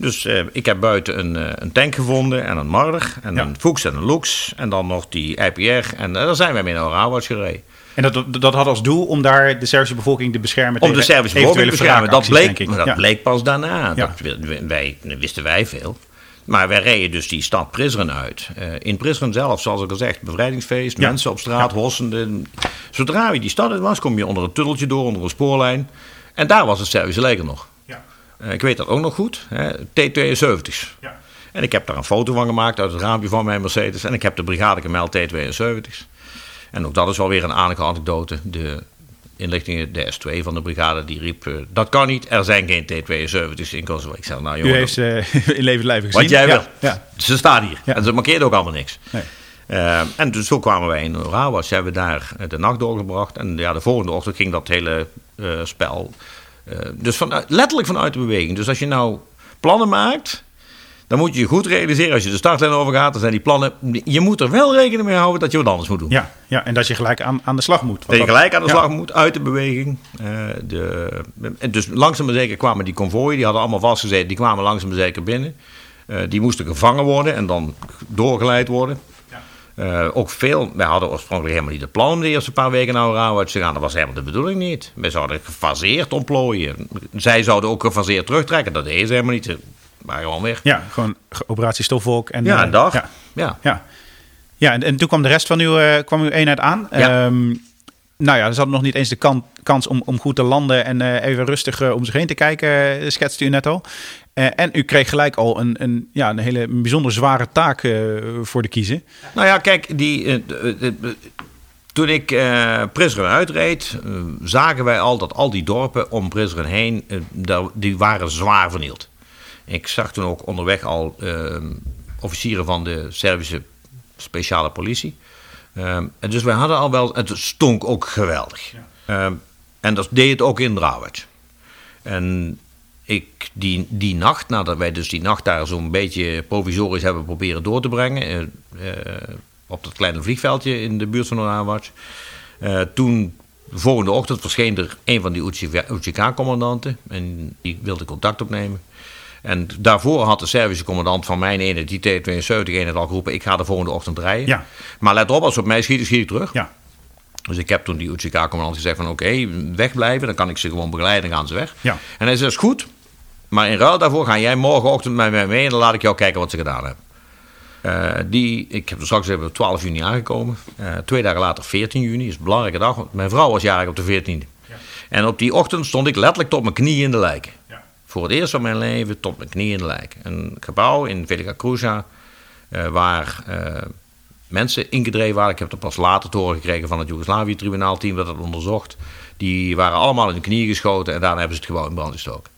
Dus eh, ik heb buiten een, eh, een tank gevonden en een Marder en Ja. een Fuchs en een Lux. En dan nog die IPR. En eh, daar zijn wij mee naar Orawatch gereden. En dat, dat had als doel om daar de Servische bevolking te beschermen Om de Servische bevolking te beschermen. Dat bleek, maar dat Ja. bleek pas daarna. Ja. Dat, wi- wij, wisten wij veel. Maar wij reden dus die stad Prizren uit. In Prizren zelf, zoals ik al gezegd, bevrijdingsfeest, Ja. mensen op straat, hossende. Zodra je die stad uit was, kom je onder een tunneltje door, onder een spoorlijn. En daar was het Servische leger nog. Eh, ik weet dat ook nog goed. hè, T-72's. Ja. En ik heb daar een foto van gemaakt uit het raampje van mijn Mercedes. En ik heb de brigade gemeld T72's. En ook dat is wel weer een aardige anekdote. De inlichtingen, de S2 van de brigade, die riep... eh, dat kan niet, er zijn geen T72's in Kosovo. Ik zei, nou U jongen, heeft ze in leven lijf gezien. wat jij Ja, wil. Ja. Ze staan hier. Ja. En ze markeerden ook allemaal niks. Nee. Eh, en dus zo kwamen wij in Rawas. Hebben we daar eh, de nacht doorgebracht. En ja, de volgende ochtend ging dat hele eh, spel. Eh, dus vanuit, letterlijk vanuit de beweging. Dus als je nou plannen maakt. Dan moet je je goed realiseren. Als je de startlijn overgaat, dan zijn die plannen. Je moet er wel rekening mee houden dat je wat anders moet doen. Ja, ja, en dat je gelijk aan, aan de slag moet. Dat je gelijk aan de ja. slag moet, uit de beweging. Eh, de, en dus langzaam maar zeker kwamen die konvooien, die hadden allemaal vastgezeten, die kwamen langzaam maar zeker binnen. Eh, die moesten gevangen worden en dan doorgeleid worden. Eh, ook veel, wij hadden oorspronkelijk helemaal niet het plan om de eerste paar weken naar Rouwouts te gaan. Dat was helemaal de bedoeling niet. Wij zouden gefaseerd ontplooien. Zij zouden ook gefaseerd terugtrekken. Dat deden ze helemaal niet. Waren gewoon weg. Ja, gewoon ge- operatie Stofwolk. En, Ja, eh, een dag. Ja, Ja. ja. ja en, en toen kwam de rest van uw, eh, kwam uw eenheid aan. Ja. Ehm, nou ja, ze hadden nog niet eens de kan- kans om, om goed te landen en eh, even rustig eh, om zich heen te kijken, eh, schetste u net al. Eh, en u kreeg gelijk al een, een, ja, een hele bijzonder zware taak eh, voor de kiezen. Nou ja, kijk, die, eh, toen ik Prizren uitreed, zagen wij al dat al die dorpen om Prizren heen, daar- die waren zwaar vernield. Ik zag toen ook onderweg al officieren van de Servische speciale politie. En dus wij hadden al wel, het stonk ook geweldig. En dat deed het ook in Drawet. En ik, die, die nacht, nadat wij dus die nacht daar zo'n beetje provisorisch hebben proberen door te brengen. eh, eh, op dat kleine vliegveldje in de buurt van Oranwatch. Eh toen, de volgende ochtend, verscheen er een van die UCK-commandanten. En die wilde contact opnemen. En daarvoor had de Servische commandant van mijn eenheid, die T-72-eenheid, al geroepen: Ik ga de volgende ochtend rijden. Ja. Maar let op, als ze op mij schieten, schiet ik terug. Ja, Dus ik heb toen die UCK-commandant gezegd van oké, wegblijven. Dan kan ik ze gewoon begeleiden en gaan ze weg. Ja. En hij zei, is goed. Maar in ruil daarvoor ga jij morgenochtend met mij mee en dan laat ik jou kijken wat ze gedaan hebben. Eh, die, ik heb straks even op 12 juni aangekomen. Eh, twee dagen later, 14 juni, is een belangrijke dag. Want mijn vrouw was jarig op de 14e. En op die ochtend stond ik letterlijk tot mijn knieën in de lijken. Ja. Voor het eerst van mijn leven tot mijn knieën in de lijken. Een gebouw in Velika Kruza, eh, waar mensen ingedreven waren. Ik heb er pas later te horen gekregen van het Joegoslavië-tribunaalteam dat het onderzocht. Die waren allemaal in de knieën geschoten en daarna hebben ze het gebouw in brand gestoken.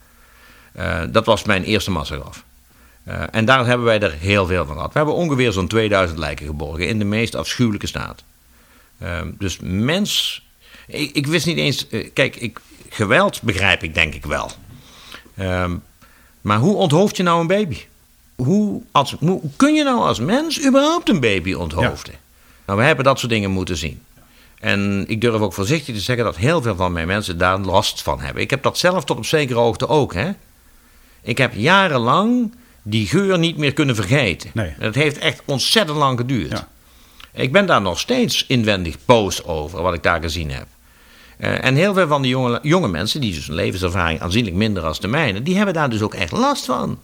Eh, dat was mijn eerste massagraf. Eh, en daar hebben wij er heel veel van gehad. We hebben ongeveer zo'n 2000 lijken geborgen in de meest afschuwelijke staat. Ehm, dus mens. Ik, ik wist niet eens. eh, kijk, ik, geweld begrijp ik denk ik wel. Ehm, maar hoe onthoofd je nou een baby? Hoe, als, hoe kun je nou als mens überhaupt een baby onthoofden? Nou, we hebben dat soort dingen moeten zien. En ik durf ook voorzichtig te zeggen dat heel veel van mijn mensen daar last van hebben. Ik heb dat zelf tot op zekere hoogte ook. Hè? Ik heb jarenlang die geur niet meer kunnen vergeten. Nee. Dat heeft echt ontzettend lang geduurd. Ja. Ik ben daar nog steeds inwendig boos over, wat ik daar gezien heb. Eh, en heel veel van die jonge, jonge mensen, die dus een levenservaring aanzienlijk minder als de mijne, die hebben daar dus ook echt last van.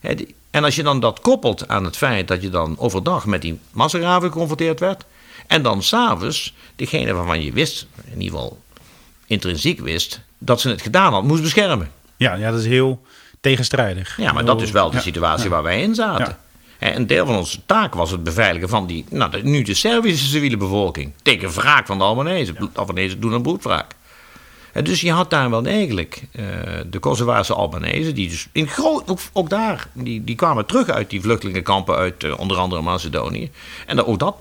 Die- en als je dan dat koppelt aan het feit dat je dan overdag met die massagraven geconfronteerd werd, en dan s'avonds degene waarvan je wist, in ieder geval intrinsiek wist, dat ze het gedaan had, moest beschermen. ja, ja, dat is heel tegenstrijdig. Ja, maar dat is wel de Ja, situatie ja. waar wij in zaten. Een deel van onze taak was het beveiligen van die, nou, de- nu de Servische civiele bevolking. Tegen wraak van de Albanese. Albanese doen een bloedwraak. En dus je had daar wel degelijk eh, de Kosovaarse Albanese, die dus in groot, ook, ook daar, die, die kwamen terug uit die vluchtelingenkampen uit eh, onder andere Macedonië. En dat, ook dat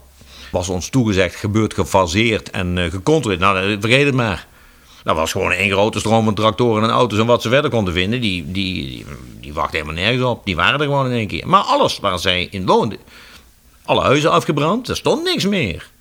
was ons toegezegd, gebeurt gefaseerd en eh, gecontroleerd. Nou, vergeet het maar. Dat was gewoon één grote stroom van tractoren en auto's en wat ze verder konden vinden. Die, die, die, die helemaal nergens op. Die waren er gewoon in één keer. Maar alles waar zij in woonden, alle huizen afgebrand, er stond niks meer.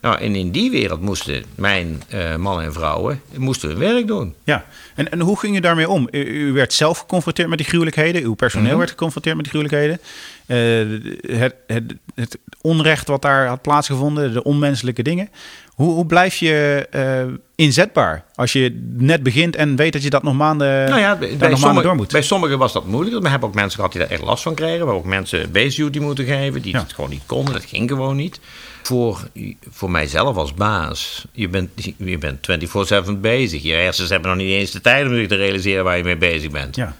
Nou, en in die wereld moesten mijn eh, mannen en vrouwen moesten hun werk doen. Ja, en, en hoe ging je daarmee om? U, u werd zelf geconfronteerd met die gruwelijkheden. Uw personeel Mhm. werd geconfronteerd met die gruwelijkheden. Eh, het, het, het onrecht wat daar had plaatsgevonden, de onmenselijke dingen. Hoe, hoe blijf je eh, inzetbaar als je net begint en weet dat je dat nog maanden, nou ja, bij, nog maanden sommige- door moet? bij sommigen was dat moeilijk. We hebben ook mensen gehad die daar echt last van kregen. We hebben ook mensen duty moeten geven die Ja. het gewoon niet konden. Dat ging gewoon niet. Voor, voor mijzelf als baas, je bent, je bent 24-7 bezig. Je hersens hebben nog niet eens de tijd om zich te realiseren waar je mee bezig bent. Ja,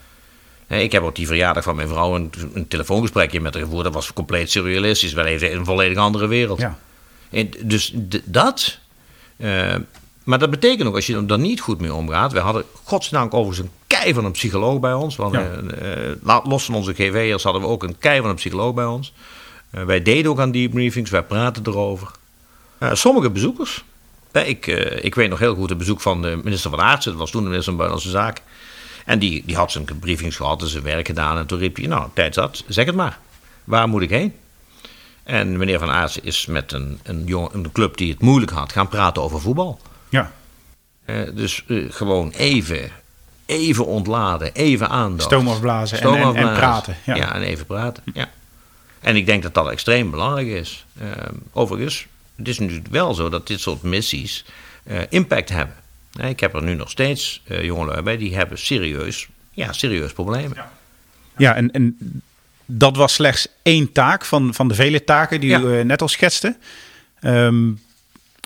Ik heb op die verjaardag van mijn vrouw een, een telefoongesprekje met haar gevoerd. Dat was compleet surrealistisch. Wel even een volledig andere wereld. Ja. En dus dat. eh, maar dat betekent ook, als je er niet goed mee omgaat. We hadden godsdank overigens een kei van een psycholoog bij ons. Hadden, eh, la- los van onze GV'ers hadden we ook een kei van een psycholoog bij ons. Wij deden ook aan debriefings, wij praten erover. Sommige bezoekers. ik, ik weet nog heel goed het bezoek van de minister van Aartsen. Dat was toen de minister van Buitenlandse Zaken. En die, die had zijn briefings gehad en zijn werk gedaan. En toen riep hij, nou, tijd zat, zeg het maar. Waar moet ik heen? En meneer Van Aartsen is met een, een, jong, een club die het moeilijk had gaan praten over voetbal. Ja. Eh, dus eh, gewoon even, even ontladen, even aandacht. Stoom afblazen en, en, praten. Ja. Ja. en even praten. Ja. En ik denk dat dat extreem belangrijk is. Eh, overigens, het is natuurlijk wel zo dat dit soort missies eh, impact hebben. Ik heb er nu nog steeds jongelui bij die hebben serieus, ja, serieus problemen. Ja, en, en dat was slechts één taak van, van de vele taken die Ja. u eh, net al schetste. Ehm,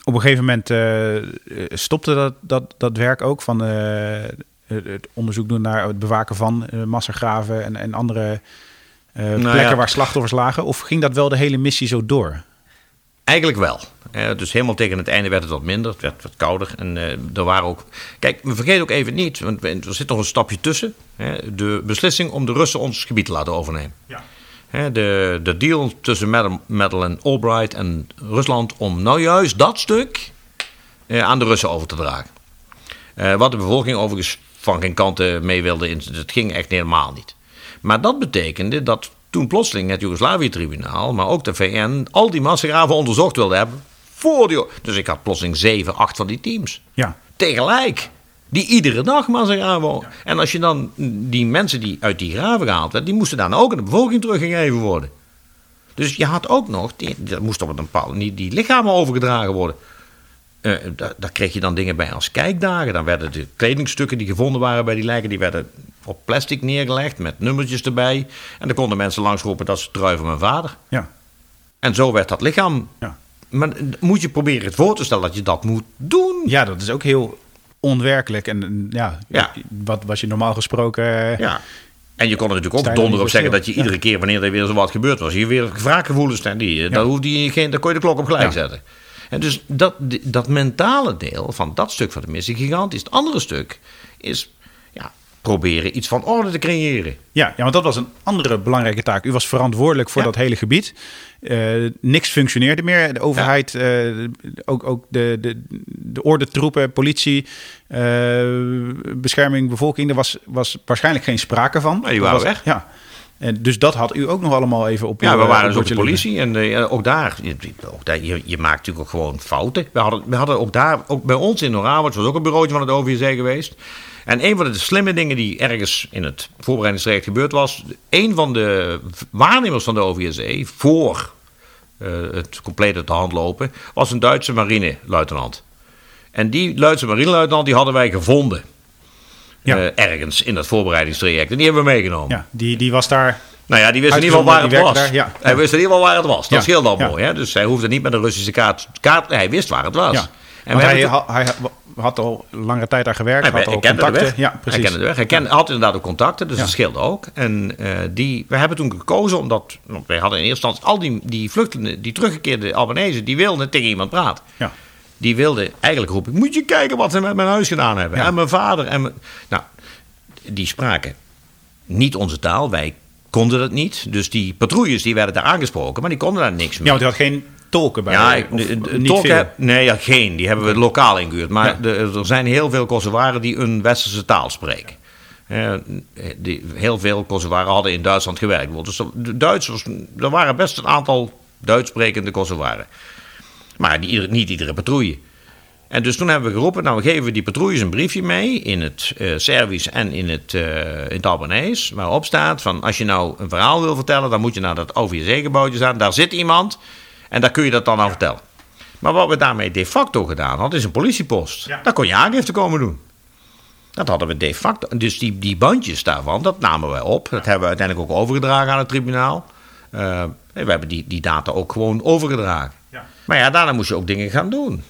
op een gegeven moment eh, eh, stopte dat, dat, dat werk ook van het onderzoek doen naar het bewaken van massagraven en, en andere plekken Nou ja. waar slachtoffers lagen. Of ging dat wel de hele missie zo door? Eigenlijk wel. Eh, dus helemaal tegen het einde werd het wat minder, het werd wat kouder. En eh, er waren ook. Kijk, we vergeten ook even niet, want er zit nog een stapje tussen. De beslissing om de Russen ons gebied te laten overnemen. Ja. De, de deal tussen Madel- Madeleine Albright en Rusland om nou juist dat stuk eh, aan de Russen over te dragen. Wat de bevolking overigens van geen kanten mee wilde, dat ging echt helemaal niet. Maar dat betekende dat toen plotseling het Joegoslavië-tribunaal, maar ook de VN, al die massagraven onderzocht wilde hebben. Dus ik had plotseling zeven, acht van die teams. Ja. Tegelijk. Die iedere dag massagraven. En als je dan die mensen die uit die graven gehaald werden, die moesten dan ook aan de bevolking teruggegeven worden. Dus je had ook nog, die, dat moest op een bepaalde die, die lichamen overgedragen worden. Eh, daar, daar kreeg je dan dingen bij als kijkdagen. Dan werden de kledingstukken die gevonden waren bij die lijken, die werden op plastic neergelegd met nummertjes erbij. En dan konden mensen langsroepen dat ze trui van mijn vader. Ja. En zo werd dat lichaam. Ja. Maar moet je proberen het voor te stellen dat je dat moet doen. ja, dat is ook heel onwerkelijk. En ja, Ja. wat was je normaal gesproken... eh, Ja. En je kon er natuurlijk ook donder op zeggen dat je iedere keer wanneer er weer zo wat gebeurd was, je weer wraakgevoelens hebt. Die, daar, hoefde je geen, daar kon je de klok op gelijk Ja. zetten. En dus dat, dat mentale deel van dat stuk van de missie gigantisch. Het andere stuk is proberen iets van orde te creëren. Ja, ja, want dat was een andere belangrijke taak. U was verantwoordelijk voor Ja. dat hele gebied. Eh, niks functioneerde meer. De overheid, eh, ook, ook de, de, de ordentroepen, politie, eh, bescherming, bevolking. Er was, was waarschijnlijk geen sprake van. Nee, die Dat waren was- weg. Ja. En dus dat had u ook nog allemaal even op Ja, uw, we eh, waren dus op de liggen. politie en eh, ook daar, je, ook daar je, je maakt natuurlijk ook gewoon fouten. We hadden, we hadden ook daar, ook bij ons in Noord-Brabant, was ook een bureautje van het OVSC geweest. En een van de slimme dingen die ergens in het voorbereidingstraject gebeurd was, een van de waarnemers van de OVSC voor eh, het complete te hand lopen, was een Duitse marineluitenant. En die Duitse marineluitenant die hadden wij gevonden. Ja. eh, ergens in dat voorbereidingstraject. En die hebben we meegenomen. Ja, die, die was daar. Nou ja, die wist in ieder geval waar het was. daar, ja. Hij wist in ieder geval waar het was. Dat Ja. scheelde al Ja. mooi. Hè? Dus hij hoefde niet met een Russische kaart, kaart... Hij wist waar het was. En Want we hij, ha- hij had al langere tijd daar gewerkt. hij, had al kende de contacten. weg. Ja, precies. Hij kende de weg. Hij kende, had inderdaad ook contacten, dus dat scheelde ook. En eh, die, we hebben toen gekozen omdat... Want wij hadden in eerste instantie al die, die vluchtelingen, die teruggekeerde Albanese... die wilden tegen iemand praten. Ja. Die wilden eigenlijk roepen... Moet je kijken wat ze met mijn huis gedaan hebben. Ja. En mijn vader en mijn... Nou, die spraken niet onze taal. Wij konden dat niet. Dus die patrouilles die werden daar aangesproken... maar die konden daar niks mee. ja, want hij had geen tolken bij. Ja, ik- of niet tolken heb- nee, ja, geen. Die hebben we lokaal ingehuurd. Maar Ja. de- er zijn heel veel Kosovaren die een westerse taal spreken. Die, heel veel Kosovaren hadden in Duitsland gewerkt. Dus de Duitsers, er waren best een aantal Duits sprekende Kosovaren. Maar die, niet iedere patrouille. En dus toen hebben we geroepen, nou we geven die patrouilles een briefje mee in het Servisch en in het, eh in het Albanees. Waarop staat van als je nou een verhaal wil vertellen, dan moet je naar dat OVSC-gebouwtje staan. Daar zit iemand en daar kun je dat dan aan vertellen. Maar wat we daarmee de facto gedaan hadden, is een politiepost. Ja. Daar kon je aangifte komen doen. Dat hadden we de facto. Dus die, die bandjes daarvan, dat namen wij op. Dat hebben we uiteindelijk ook overgedragen aan het tribunaal. Eh, we hebben die, die data ook gewoon overgedragen. Maar ja, daarna moest je ook dingen gaan doen.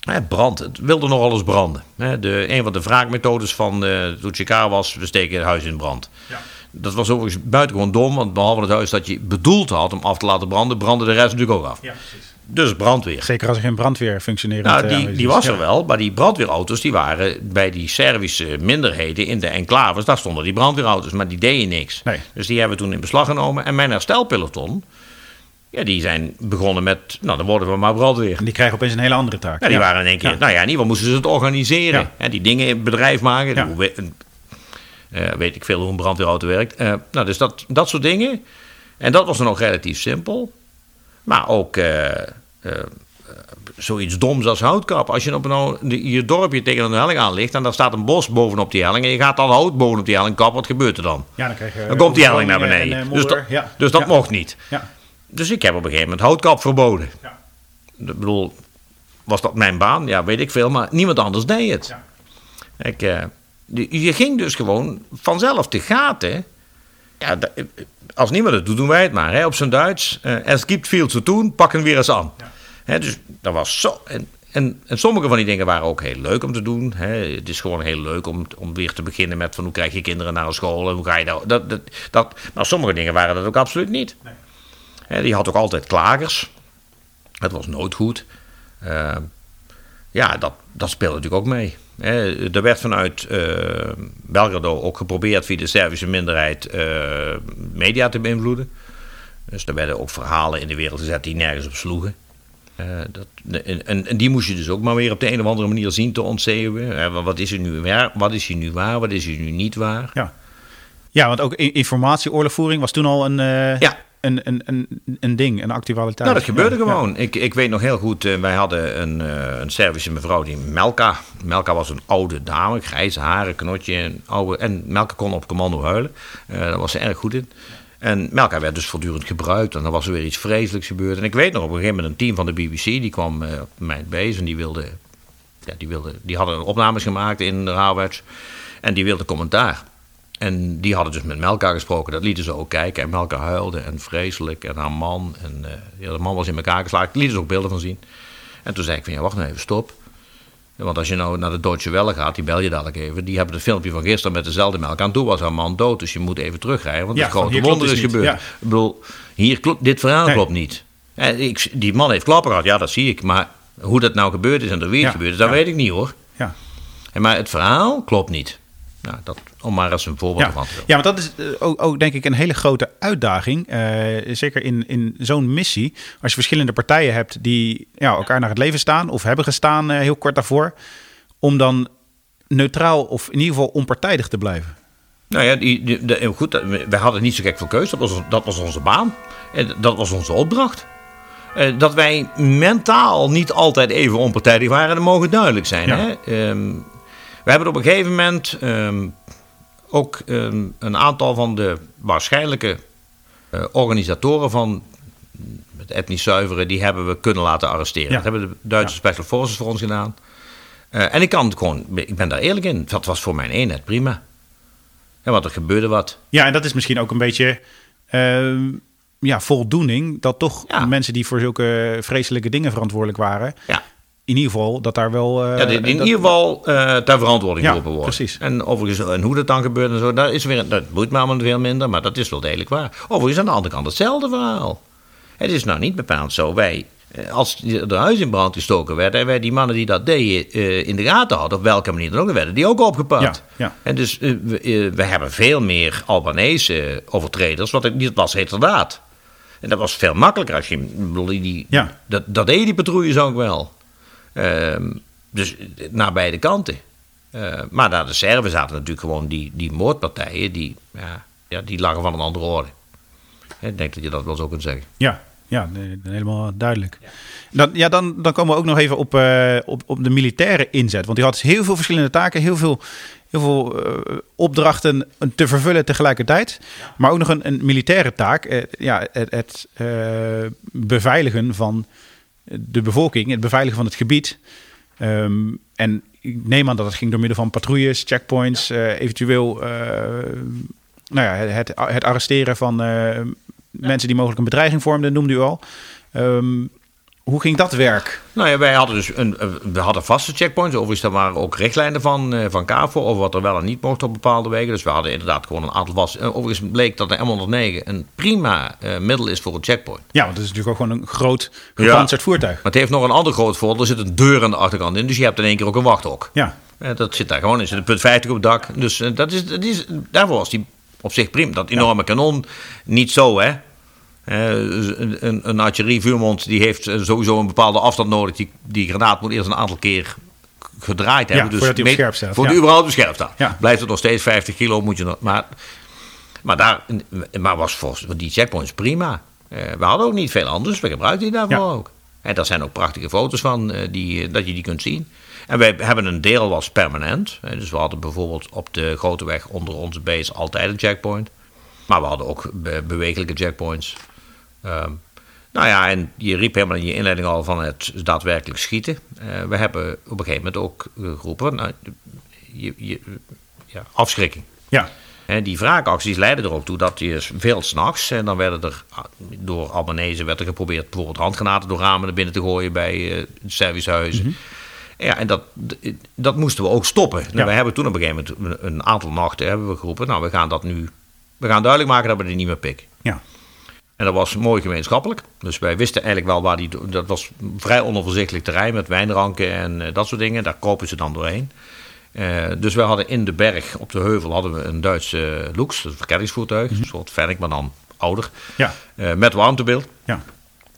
Hè, brand, het wilde nogal eens branden. Hè, de, een van de wraakmethodes van uh, was, we steken het huis in brand. Ja. Dat was overigens buitengewoon dom, want behalve het huis dat je bedoeld had om af te laten branden, brandde de rest natuurlijk ook af. Ja, precies. Dus brandweer. Zeker als er geen brandweer functioneert. Nou, die, die was er wel, maar die brandweerauto's die waren bij die Servische minderheden in de enclaves, daar stonden die brandweerauto's, maar die deden niks. Nee. Dus die hebben we toen in beslag genomen. En mijn herstelpeloton, ja, die zijn begonnen met, nou dan worden we maar brandweer. En die krijgen opeens een hele andere taak. Ja, die waren in één keer, nou ja, in ieder geval moesten ze het organiseren. En die dingen in bedrijf maken. Uh, weet ik veel hoe een brandweerauto werkt. Uh, nou, dus dat, dat soort dingen. En dat was dan ook relatief simpel. Maar ook uh, zoiets doms als houtkap. Als je op nou je dorpje tegen een helling aan ligt en daar staat een bos bovenop die helling en je gaat dan hout bovenop die helling kappen, wat gebeurt er dan? Ja, dan, krijg je dan komt die helling naar beneden. dus, dat, dus dat mocht niet. Ja. Dus ik heb op een gegeven moment houtkap verboden. Ja. Ik bedoel, was dat mijn baan? Ja, weet ik veel, maar niemand anders deed het. Ja. Ik, je ging dus gewoon vanzelf te gaten. Ja, als niemand het doet, doen wij het maar. Hè, op zijn Duits. Uh, es gibt veel te doen, pakken weer eens aan. Ja. Hè, dus dat was zo. En, en, en, sommige van die dingen waren ook heel leuk om te doen. Hè. Het is gewoon heel leuk om, om weer te beginnen met van hoe krijg je kinderen naar een school en hoe ga je dat, dat, dat, dat. Maar sommige dingen waren dat ook absoluut niet. Nee. Die had ook altijd klagers. Het was nooit goed. Uh, ja, dat, dat speelde natuurlijk ook mee. er werd vanuit uh, Belgrado ook geprobeerd via de Servische minderheid uh, media te beïnvloeden. Dus er werden ook verhalen in de wereld gezet die nergens op sloegen. Uh, dat, en, en, die moest je dus ook maar weer op de een of andere manier zien te ontzeeuwen. wat is er nu waar, wat is hier nu waar, wat is hier nu niet waar? Ja, ja want ook informatieoorlogvoering was toen al een... ja een, een, een, een ding, een actualiteit. Nou, dat gebeurde gewoon. Ik, ik weet nog heel goed, uh, wij hadden een, uh, een Servische mevrouw, die Melka. Melka was een oude dame, grijze haren, knotje. En, oude, en Melka kon op commando huilen. Uh, daar was ze erg goed in. En Melka werd dus voortdurend gebruikt. En dan was er weer iets vreselijks gebeurd. En ik weet nog op een gegeven moment een team van de BBC, die kwam op mijn bezig en die wilde... Ja, die, wilde, die hadden opnames gemaakt in Harwich. En die wilde commentaar. En die hadden dus met Melka gesproken, dat lieten ze ook kijken. En Melka huilde en vreselijk. En haar man, en uh, ja, de man was in elkaar geslagen. Lieten ze ook beelden van zien. En toen zei ik van, ja, wacht nou even, stop. Want als je nou naar de Deutsche Welle gaat, die bel je dadelijk even. Die hebben het filmpje van gisteren met dezelfde melk aan. Toen was haar man dood, dus je moet even terugrijden. Want ja, het grote wonder is gebeurd. Ik bedoel, hier klopt, dit verhaal klopt niet. En ik, die man heeft klappen gehad, ja, dat zie ik. Maar hoe dat nou gebeurd is en er weer gebeurd is, dat weet ik niet hoor. Ja. En maar het verhaal klopt niet. Nou, dat, om maar eens een voorbeeld ja. van te Ja, want dat is eh, ook, ook, denk ik een hele grote uitdaging. Uh, zeker in, in zo'n missie. Als je verschillende partijen hebt die ja, elkaar naar het leven staan of hebben gestaan uh, heel kort daarvoor. Om dan neutraal of in ieder geval onpartijdig te blijven. Nou ja, die, die, de, goed, we hadden niet zo gek veel keuze. Dat was, dat was onze baan. En dat was onze opdracht. Uh, dat wij mentaal niet altijd even onpartijdig waren, dat mogen duidelijk zijn. Ja. Hè? Um, we hebben op een gegeven moment um, ook um, een aantal van de waarschijnlijke uh, organisatoren van het etnisch zuiveren, die hebben we kunnen laten arresteren. Ja. Dat hebben de Duitse ja. Special Forces voor ons gedaan. Uh, en ik kan het gewoon, ik ben daar eerlijk in, dat was voor mijn eenheid prima. Ja, want er gebeurde wat. Ja, en dat is misschien ook een beetje uh, ja, voldoening dat toch ja. mensen die voor zulke vreselijke dingen verantwoordelijk waren, ja in ieder geval dat daar wel. Uh, ja, in, ieder geval uh, ter verantwoording geroepen ja, wordt. Precies. En overigens, en hoe dat dan gebeurt en zo, daar is weer, dat me allemaal veel minder, maar dat is wel degelijk waar. Overigens aan de andere kant hetzelfde verhaal. Het is nou niet bepaald zo. Wij, eh, als de huis in brand gestoken werd en wij die mannen die dat deden uh, in de gaten hadden, op welke manier dan ook, werden die ook opgepakt. Ja, ja. En dus we, we, hebben veel meer Albanese overtreders, wat het niet was heterdaad. En dat was veel makkelijker als je, bedoel, die, ja. dat, dat deden die patrouilles ook wel. Ehm, dus naar beide kanten. Uh, maar naar de Serven zaten natuurlijk gewoon die, die moordpartijen, die, ja, die lagen van een andere orde. Ik denk dat je dat wel zo kunt zeggen. Ja, ja helemaal duidelijk. Dan, ja, dan, dan komen we ook nog even op, uh, op, op de militaire inzet. Want die had heel veel verschillende taken, heel veel, heel veel uh, opdrachten te vervullen tegelijkertijd. Maar ook nog een, een militaire taak. Ja, het, het beveiligen van de bevolking, het beveiligen van het gebied. Um, en ik neem aan dat het ging door middel van patrouilles, checkpoints, uh, eventueel uh, nou ja, het, het arresteren van uh, ja. mensen die mogelijk een bedreiging vormden, noemde u al. Um, Hoe ging dat werk? Nou ja, wij hadden dus een, we hadden vaste checkpoints. Overigens, daar waren ook richtlijnen van, uh, van KAVO over wat er wel en niet mocht op bepaalde wegen. Dus we hadden inderdaad gewoon een aantal vaste. Overigens bleek dat de M109 een prima uh, middel is voor een checkpoint. Ja, want het is natuurlijk ook gewoon een groot gepantserd ja, voertuig. Maar het heeft nog een ander groot voordeel. Er zit een deur aan de achterkant in, dus je hebt in één keer ook een wachthok. Ja. Uh, dat zit daar gewoon in. Er zit een punt 50 op het dak. Dus dat is, dat is, daarvoor was die op zich prima. Dat enorme ja. kanon, niet zo hè. Uh, een, een artillerievuurmond die heeft sowieso een bepaalde afstand nodig. Die, die granaat moet eerst een aantal keer gedraaid hebben. Ja, dus voordat hij op scherp staat. Voor ja. die überhaupt op scherp staat. Ja. Blijft het nog steeds 50 kilo, moet je nog... Maar, maar, daar, maar was volgens die checkpoints prima. Uh, we hadden ook niet veel anders. We gebruikten die daarvoor ook. En daar zijn ook prachtige foto's van, uh, die, dat je die kunt zien. En wij hebben een deel was permanent. Dus we hadden bijvoorbeeld op de grote weg onder onze base altijd een checkpoint. Maar we hadden ook be bewegelijke checkpoints. Um, nou ja, en je riep helemaal in je inleiding al van het daadwerkelijk schieten. Uh, we hebben op een gegeven moment ook geroepen, nou, je, je, ja, afschrikking. Ja. En die wraakacties leidden er ook toe dat je veel s'nachts, en dan werden er door Albanese werd er geprobeerd bijvoorbeeld handgranaten door ramen naar binnen te gooien bij uh, servicehuizen. Mm -hmm. Ja, en dat, dat moesten we ook stoppen. Ja. Nou, we hebben toen op een gegeven moment een aantal nachten hebben we geroepen, nou we gaan dat nu, we gaan duidelijk maken dat we die niet meer pikken. Ja. En dat was mooi gemeenschappelijk. Dus wij wisten eigenlijk wel waar die. Dat was vrij onoverzichtelijk terrein met wijnranken en uh, dat soort dingen. Daar kropen ze dan doorheen. Uh, dus we hadden in de berg, op de heuvel, hadden we een Duitse uh, Lux, een verkenningsvoertuig. Mm -hmm. Een soort Fennec, maar dan ouder. Ja. Uh, met warmtebeeld. Ja.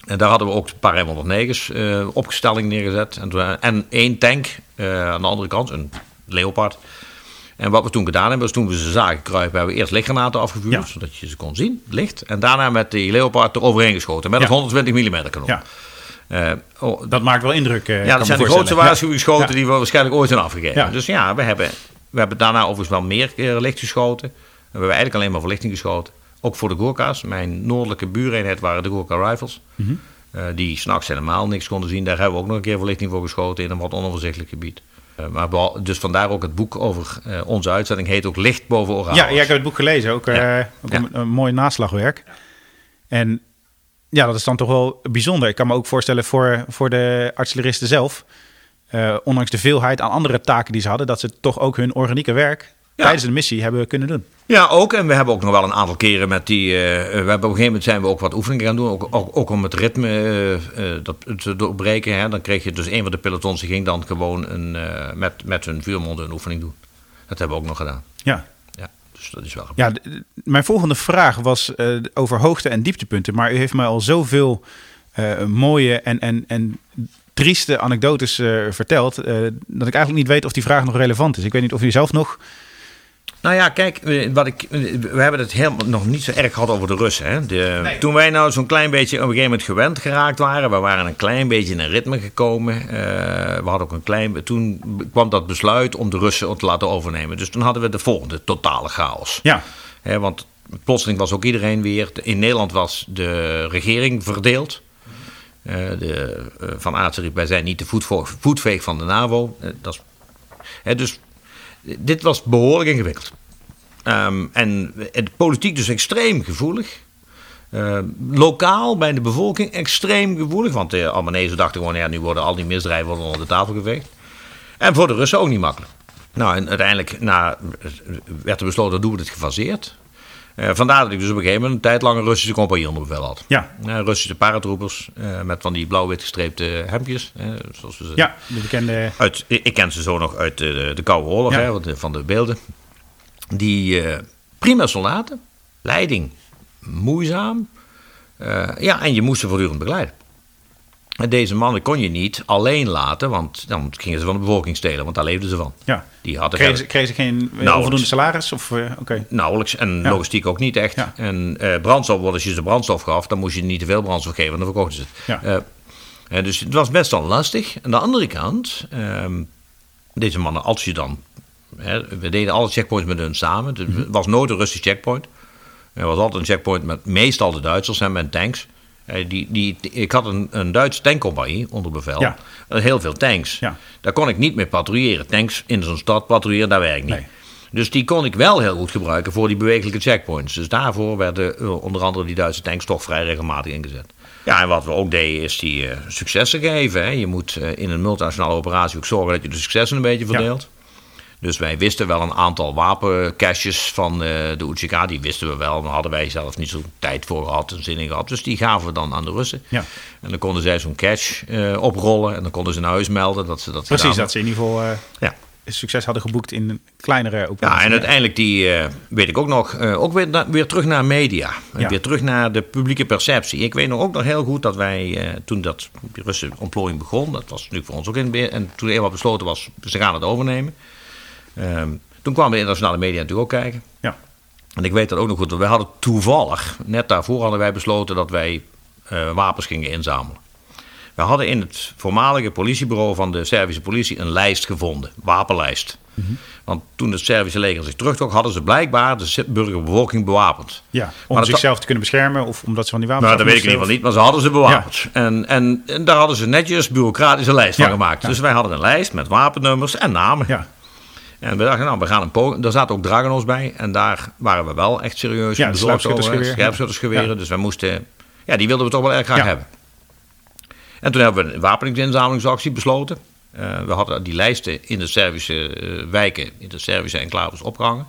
En daar hadden we ook een paar M109's opgestelling neergezet. En, en één tank aan de andere kant, een Leopard. En wat we toen gedaan hebben, was toen we ze zagen kruipen, hebben we eerst lichtgranaten afgevuurd, Ja. zodat je ze kon zien, licht. En daarna met die Leopard eroverheen geschoten, met Ja. een 120 mm kanon. Ja. Eh, oh, Dat maakt wel indruk. eh, ja, dat zijn de grootste waarschuwingsschoten die we waarschijnlijk ooit zijn afgegeven. Ja. Dus ja, we hebben, we hebben daarna overigens wel meer keer licht geschoten. We hebben eigenlijk alleen maar verlichting geschoten. Ook voor de Gurkha's. Mijn noordelijke buureenheid waren de Gurkha Rifles. Mhm. Eh, die s'nachts helemaal niks konden zien. Daar hebben we ook nog een keer verlichting voor geschoten in een wat onoverzichtelijk gebied. Eh, maar behal- dus vandaar ook het boek over eh, onze uitzending heet ook Licht boven Oraal. Ja, ja, ik heb het boek gelezen. Ook, Ja. eh, ook Ja. een, een mooi naslagwerk. En ja, dat is dan toch wel bijzonder. Ik kan me ook voorstellen voor, voor de artilleristen zelf... ondanks de veelheid aan andere taken die ze hadden... dat ze toch ook hun organieke werk Ja. tijdens de missie hebben kunnen doen. Ja, ook. En we hebben ook nog wel een aantal keren met die. eh, we hebben op een gegeven moment zijn we ook wat oefeningen gaan doen. Ook, ook, ook om het ritme eh, eh, dat, te doorbreken. Hè. Dan kreeg je dus een van de pelotons die ging dan gewoon een, met, met hun vuurmonden een oefening doen. Dat hebben we ook nog gedaan. Ja, Ja, dus dat is wel ja mijn volgende vraag was over hoogte- en dieptepunten. Maar u heeft mij al zoveel mooie en, en, en trieste anekdotes verteld... dat ik eigenlijk niet weet of die vraag nog relevant is. Ik weet niet of u zelf nog... Nou ja, kijk, eh, wat ik, eh, we hebben het helemaal nog niet zo erg gehad over de Russen. Hè? De, Nee. Toen wij nou zo'n klein beetje op een gegeven moment gewend geraakt waren, we waren een klein beetje in een ritme gekomen. eh, we hadden ook een klein, toen kwam dat besluit om de Russen te laten overnemen. Dus toen hadden we de volgende totale chaos. Ja, Hè, want plotseling was ook iedereen weer. In Nederland was de regering verdeeld. Eh, de, van Aartsen riep, wij zijn niet de voetveeg van de NAVO. Dat is, hè, dus dit was behoorlijk ingewikkeld. Ehm, en politiek dus extreem gevoelig. Eh, lokaal bij de bevolking extreem gevoelig. Want de Albanese dachten gewoon, ja, nu worden al die misdrijven worden onder de tafel geveegd. En voor de Russen ook niet makkelijk. Nou, en uiteindelijk werd er besloten, doen we het gefaseerd. Eh, vandaar dat ik dus op een gegeven moment een tijd lang een Russische compagnie onder bevel had. ja, Ja, Russische paratroepers eh, met van die blauw-wit gestreepte hemdjes. eh, zoals we ze ja, de bekende... uit, ik ken ze zo nog uit de, de Koude Oorlog, Ja. hè, van de beelden. Die eh, prima soldaten, leiding moeizaam. eh, ja, en je moest ze voortdurend begeleiden. En deze mannen kon je niet alleen laten, want dan gingen ze van de bevolking stelen, want daar leefden ze van. Ja. Die hadden Kregen ze, kregen ze geen eh, onvoldoende salaris? Of, oké. Nauwelijks en Ja. logistiek ook niet echt. Ja. En eh, brandstof, want als je ze brandstof gaf, dan moest je niet te veel brandstof geven, want dan verkochten ze het. Ja. Eh, dus het was best wel lastig. Aan de andere kant, ehm, deze mannen, als je dan. Hè, we deden alle checkpoints met hun samen. Het Mhm. was nooit een Russisch checkpoint. Er was altijd een checkpoint met meestal de Duitsers en met tanks. Eh, die, die, ik had een, een Duitse tankcompagnie onder bevel. Ja. Eh, Heel veel tanks. Ja. Daar kon ik niet meer patrouilleren. Tanks in zo'n stad patrouilleren, dat werkt niet. Nee. Dus die kon ik wel heel goed gebruiken voor die bewegelijke checkpoints. Dus daarvoor werden eh, onder andere die Duitse tanks toch vrij regelmatig ingezet. Ja, en wat we ook deden is die uh, successen geven. Hè. Je moet uh, in een multinationale operatie ook zorgen dat je de successen een beetje verdeelt. Dus wij wisten wel een aantal wapencaches van uh, de UCK. Die wisten we wel, maar hadden wij zelf niet zo'n tijd voor gehad en zin in gehad. Dus die gaven we dan aan de Russen. Ja. En dan konden zij zo'n cache oprollen en dan konden ze naar huis melden dat ze dat Precies, dat ze in ieder geval ja. succes hadden geboekt in kleinere operaties. Ja, en uiteindelijk die, weet ik ook nog, ook weer, terug naar media. Ja. Weer terug naar de publieke perceptie. Ik weet nog ook nog heel goed dat wij, toen dat Russen ontplooiing begon, dat was natuurlijk voor ons ook in en toen eenmaal besloten was, ze gaan het overnemen. Um, toen kwamen de internationale media natuurlijk ook kijken. Ja. En ik weet dat ook nog goed. We hadden toevallig, net daarvoor hadden wij besloten dat wij uh, wapens gingen inzamelen. We hadden in het voormalige politiebureau van de Servische politie een lijst gevonden, wapenlijst. Mhm. Mm -hmm. Want toen het Servische leger zich terugtrok, hadden ze blijkbaar de burgerbevolking bewapend. Ja, om zichzelf te kunnen beschermen of omdat ze van die wapens Nou, dat weet ik in ieder geval niet, maar ze hadden ze bewapend. Ja. En, en, en, daar hadden ze netjes bureaucratische lijst Ja, van gemaakt. ja. Dus wij hadden een lijst met wapennummers en namen. Ja, En we dachten, nou, we gaan een poging. Daar zaten ook Dragonos bij. En daar waren we wel echt serieus Ja, de bezorgd over. scherpschuttersgeweer. Scherpschuttersgeweren. Ja. Dus wij moesten... Ja, die wilden we toch wel erg graag Ja. hebben. En toen hebben we een wapeningsinzamelingsactie besloten. Eh, we hadden die lijsten in de Servische eh, wijken, in de Servische enclaves opgehangen.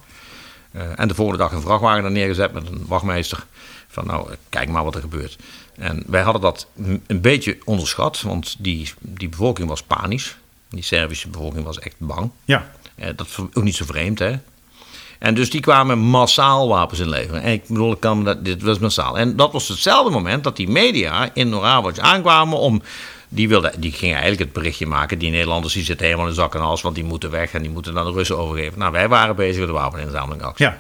Eh, en de volgende dag een vrachtwagen er neergezet met een wachtmeester. Van nou, kijk maar wat er gebeurt. En wij hadden dat een beetje onderschat, want die, die bevolking was panisch. Die Servische bevolking was echt bang. ja. Eh, dat is ook niet zo vreemd, hè? En dus die kwamen massaal wapens inleveren. En ik bedoel, dat, dit was massaal. En dat was hetzelfde moment dat die media in Nooravoc aankwamen om... Die, wilden, die gingen eigenlijk het berichtje maken. Die Nederlanders die zitten helemaal in zak en hals, want die moeten weg en die moeten dan de Russen overgeven. Nou, wij waren bezig met de wapeninzamelingactie. ja.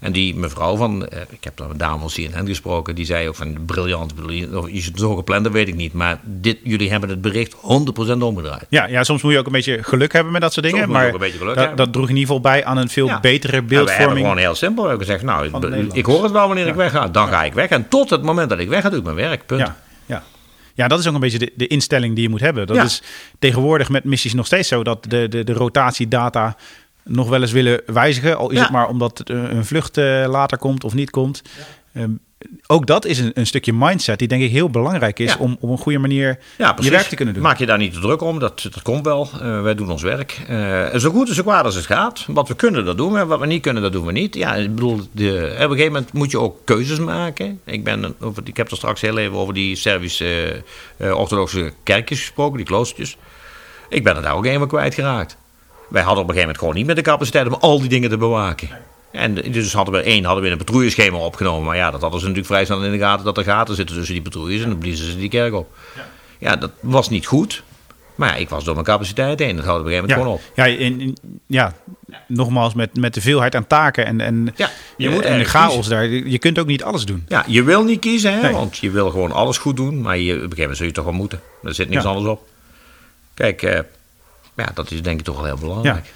En die mevrouw van, eh, ik heb daar met dame van CNN gesproken, die zei ook van briljant, of is het zo gepland, dat weet ik niet. Maar dit, jullie hebben het bericht 100% omgedraaid. Ja, ja, soms moet je ook een beetje geluk hebben met dat soort dingen. Soms maar dat, droeg in ieder geval bij aan een veel Ja. betere En wij hebben beeldvorming. gewoon heel simpel we hebben gezegd, nou, ik, hoor het wel wanneer ik Ja. wegga. Dan ga ik weg. En tot het moment dat ik weg ga, doe ik mijn werk. Punt. Ja, ja. ja, dat is ook een beetje de, de instelling die je moet hebben. Dat Ja. is tegenwoordig met missies nog steeds zo dat de, de, de rotatiedata nog wel eens willen wijzigen. Al is Ja. het maar omdat eh, een vlucht eh, later komt of niet komt. Ehm, ook dat is een, een stukje mindset die denk ik heel belangrijk is Ja. om op een goede manier Ja, je werk te kunnen doen. Maak je daar niet te druk om, dat, dat komt wel. Eh, wij doen ons werk. Zo goed en zo kwaad als het gaat. Wat we kunnen, dat doen we. Wat we niet kunnen, dat doen we niet. Ja, ik bedoel, de, op een gegeven moment moet je ook keuzes maken. Ik, ben, over, ik heb er straks heel even over die Servische eh, orthodoxe kerkjes gesproken, die kloostertjes. Ik ben er daar ook eenmaal kwijtgeraakt. Wij hadden op een gegeven moment gewoon niet meer de capaciteit om al die dingen te bewaken. En dus hadden we één hadden we in een patrouilleschema opgenomen. Maar ja, dat hadden ze natuurlijk vrij snel in de gaten dat er gaten zitten tussen die patrouilles. En dan bliezen ze die kerk op. Ja, dat was niet goed. Maar ja, ik was door mijn capaciteit heen. Dat houdt op een gegeven Ja, moment gewoon op. ja, in, in- ja, nogmaals, met, met de veelheid aan taken en, en, Ja, je moet en de chaos kiezen. daar. Je kunt ook niet alles doen. Ja, je wil niet kiezen, hè, Nee. want je wil gewoon alles goed doen. Maar je, op een gegeven moment zul je toch wel moeten. Er zit niks anders op. Kijk, eh, ja, dat is denk ik toch wel heel belangrijk.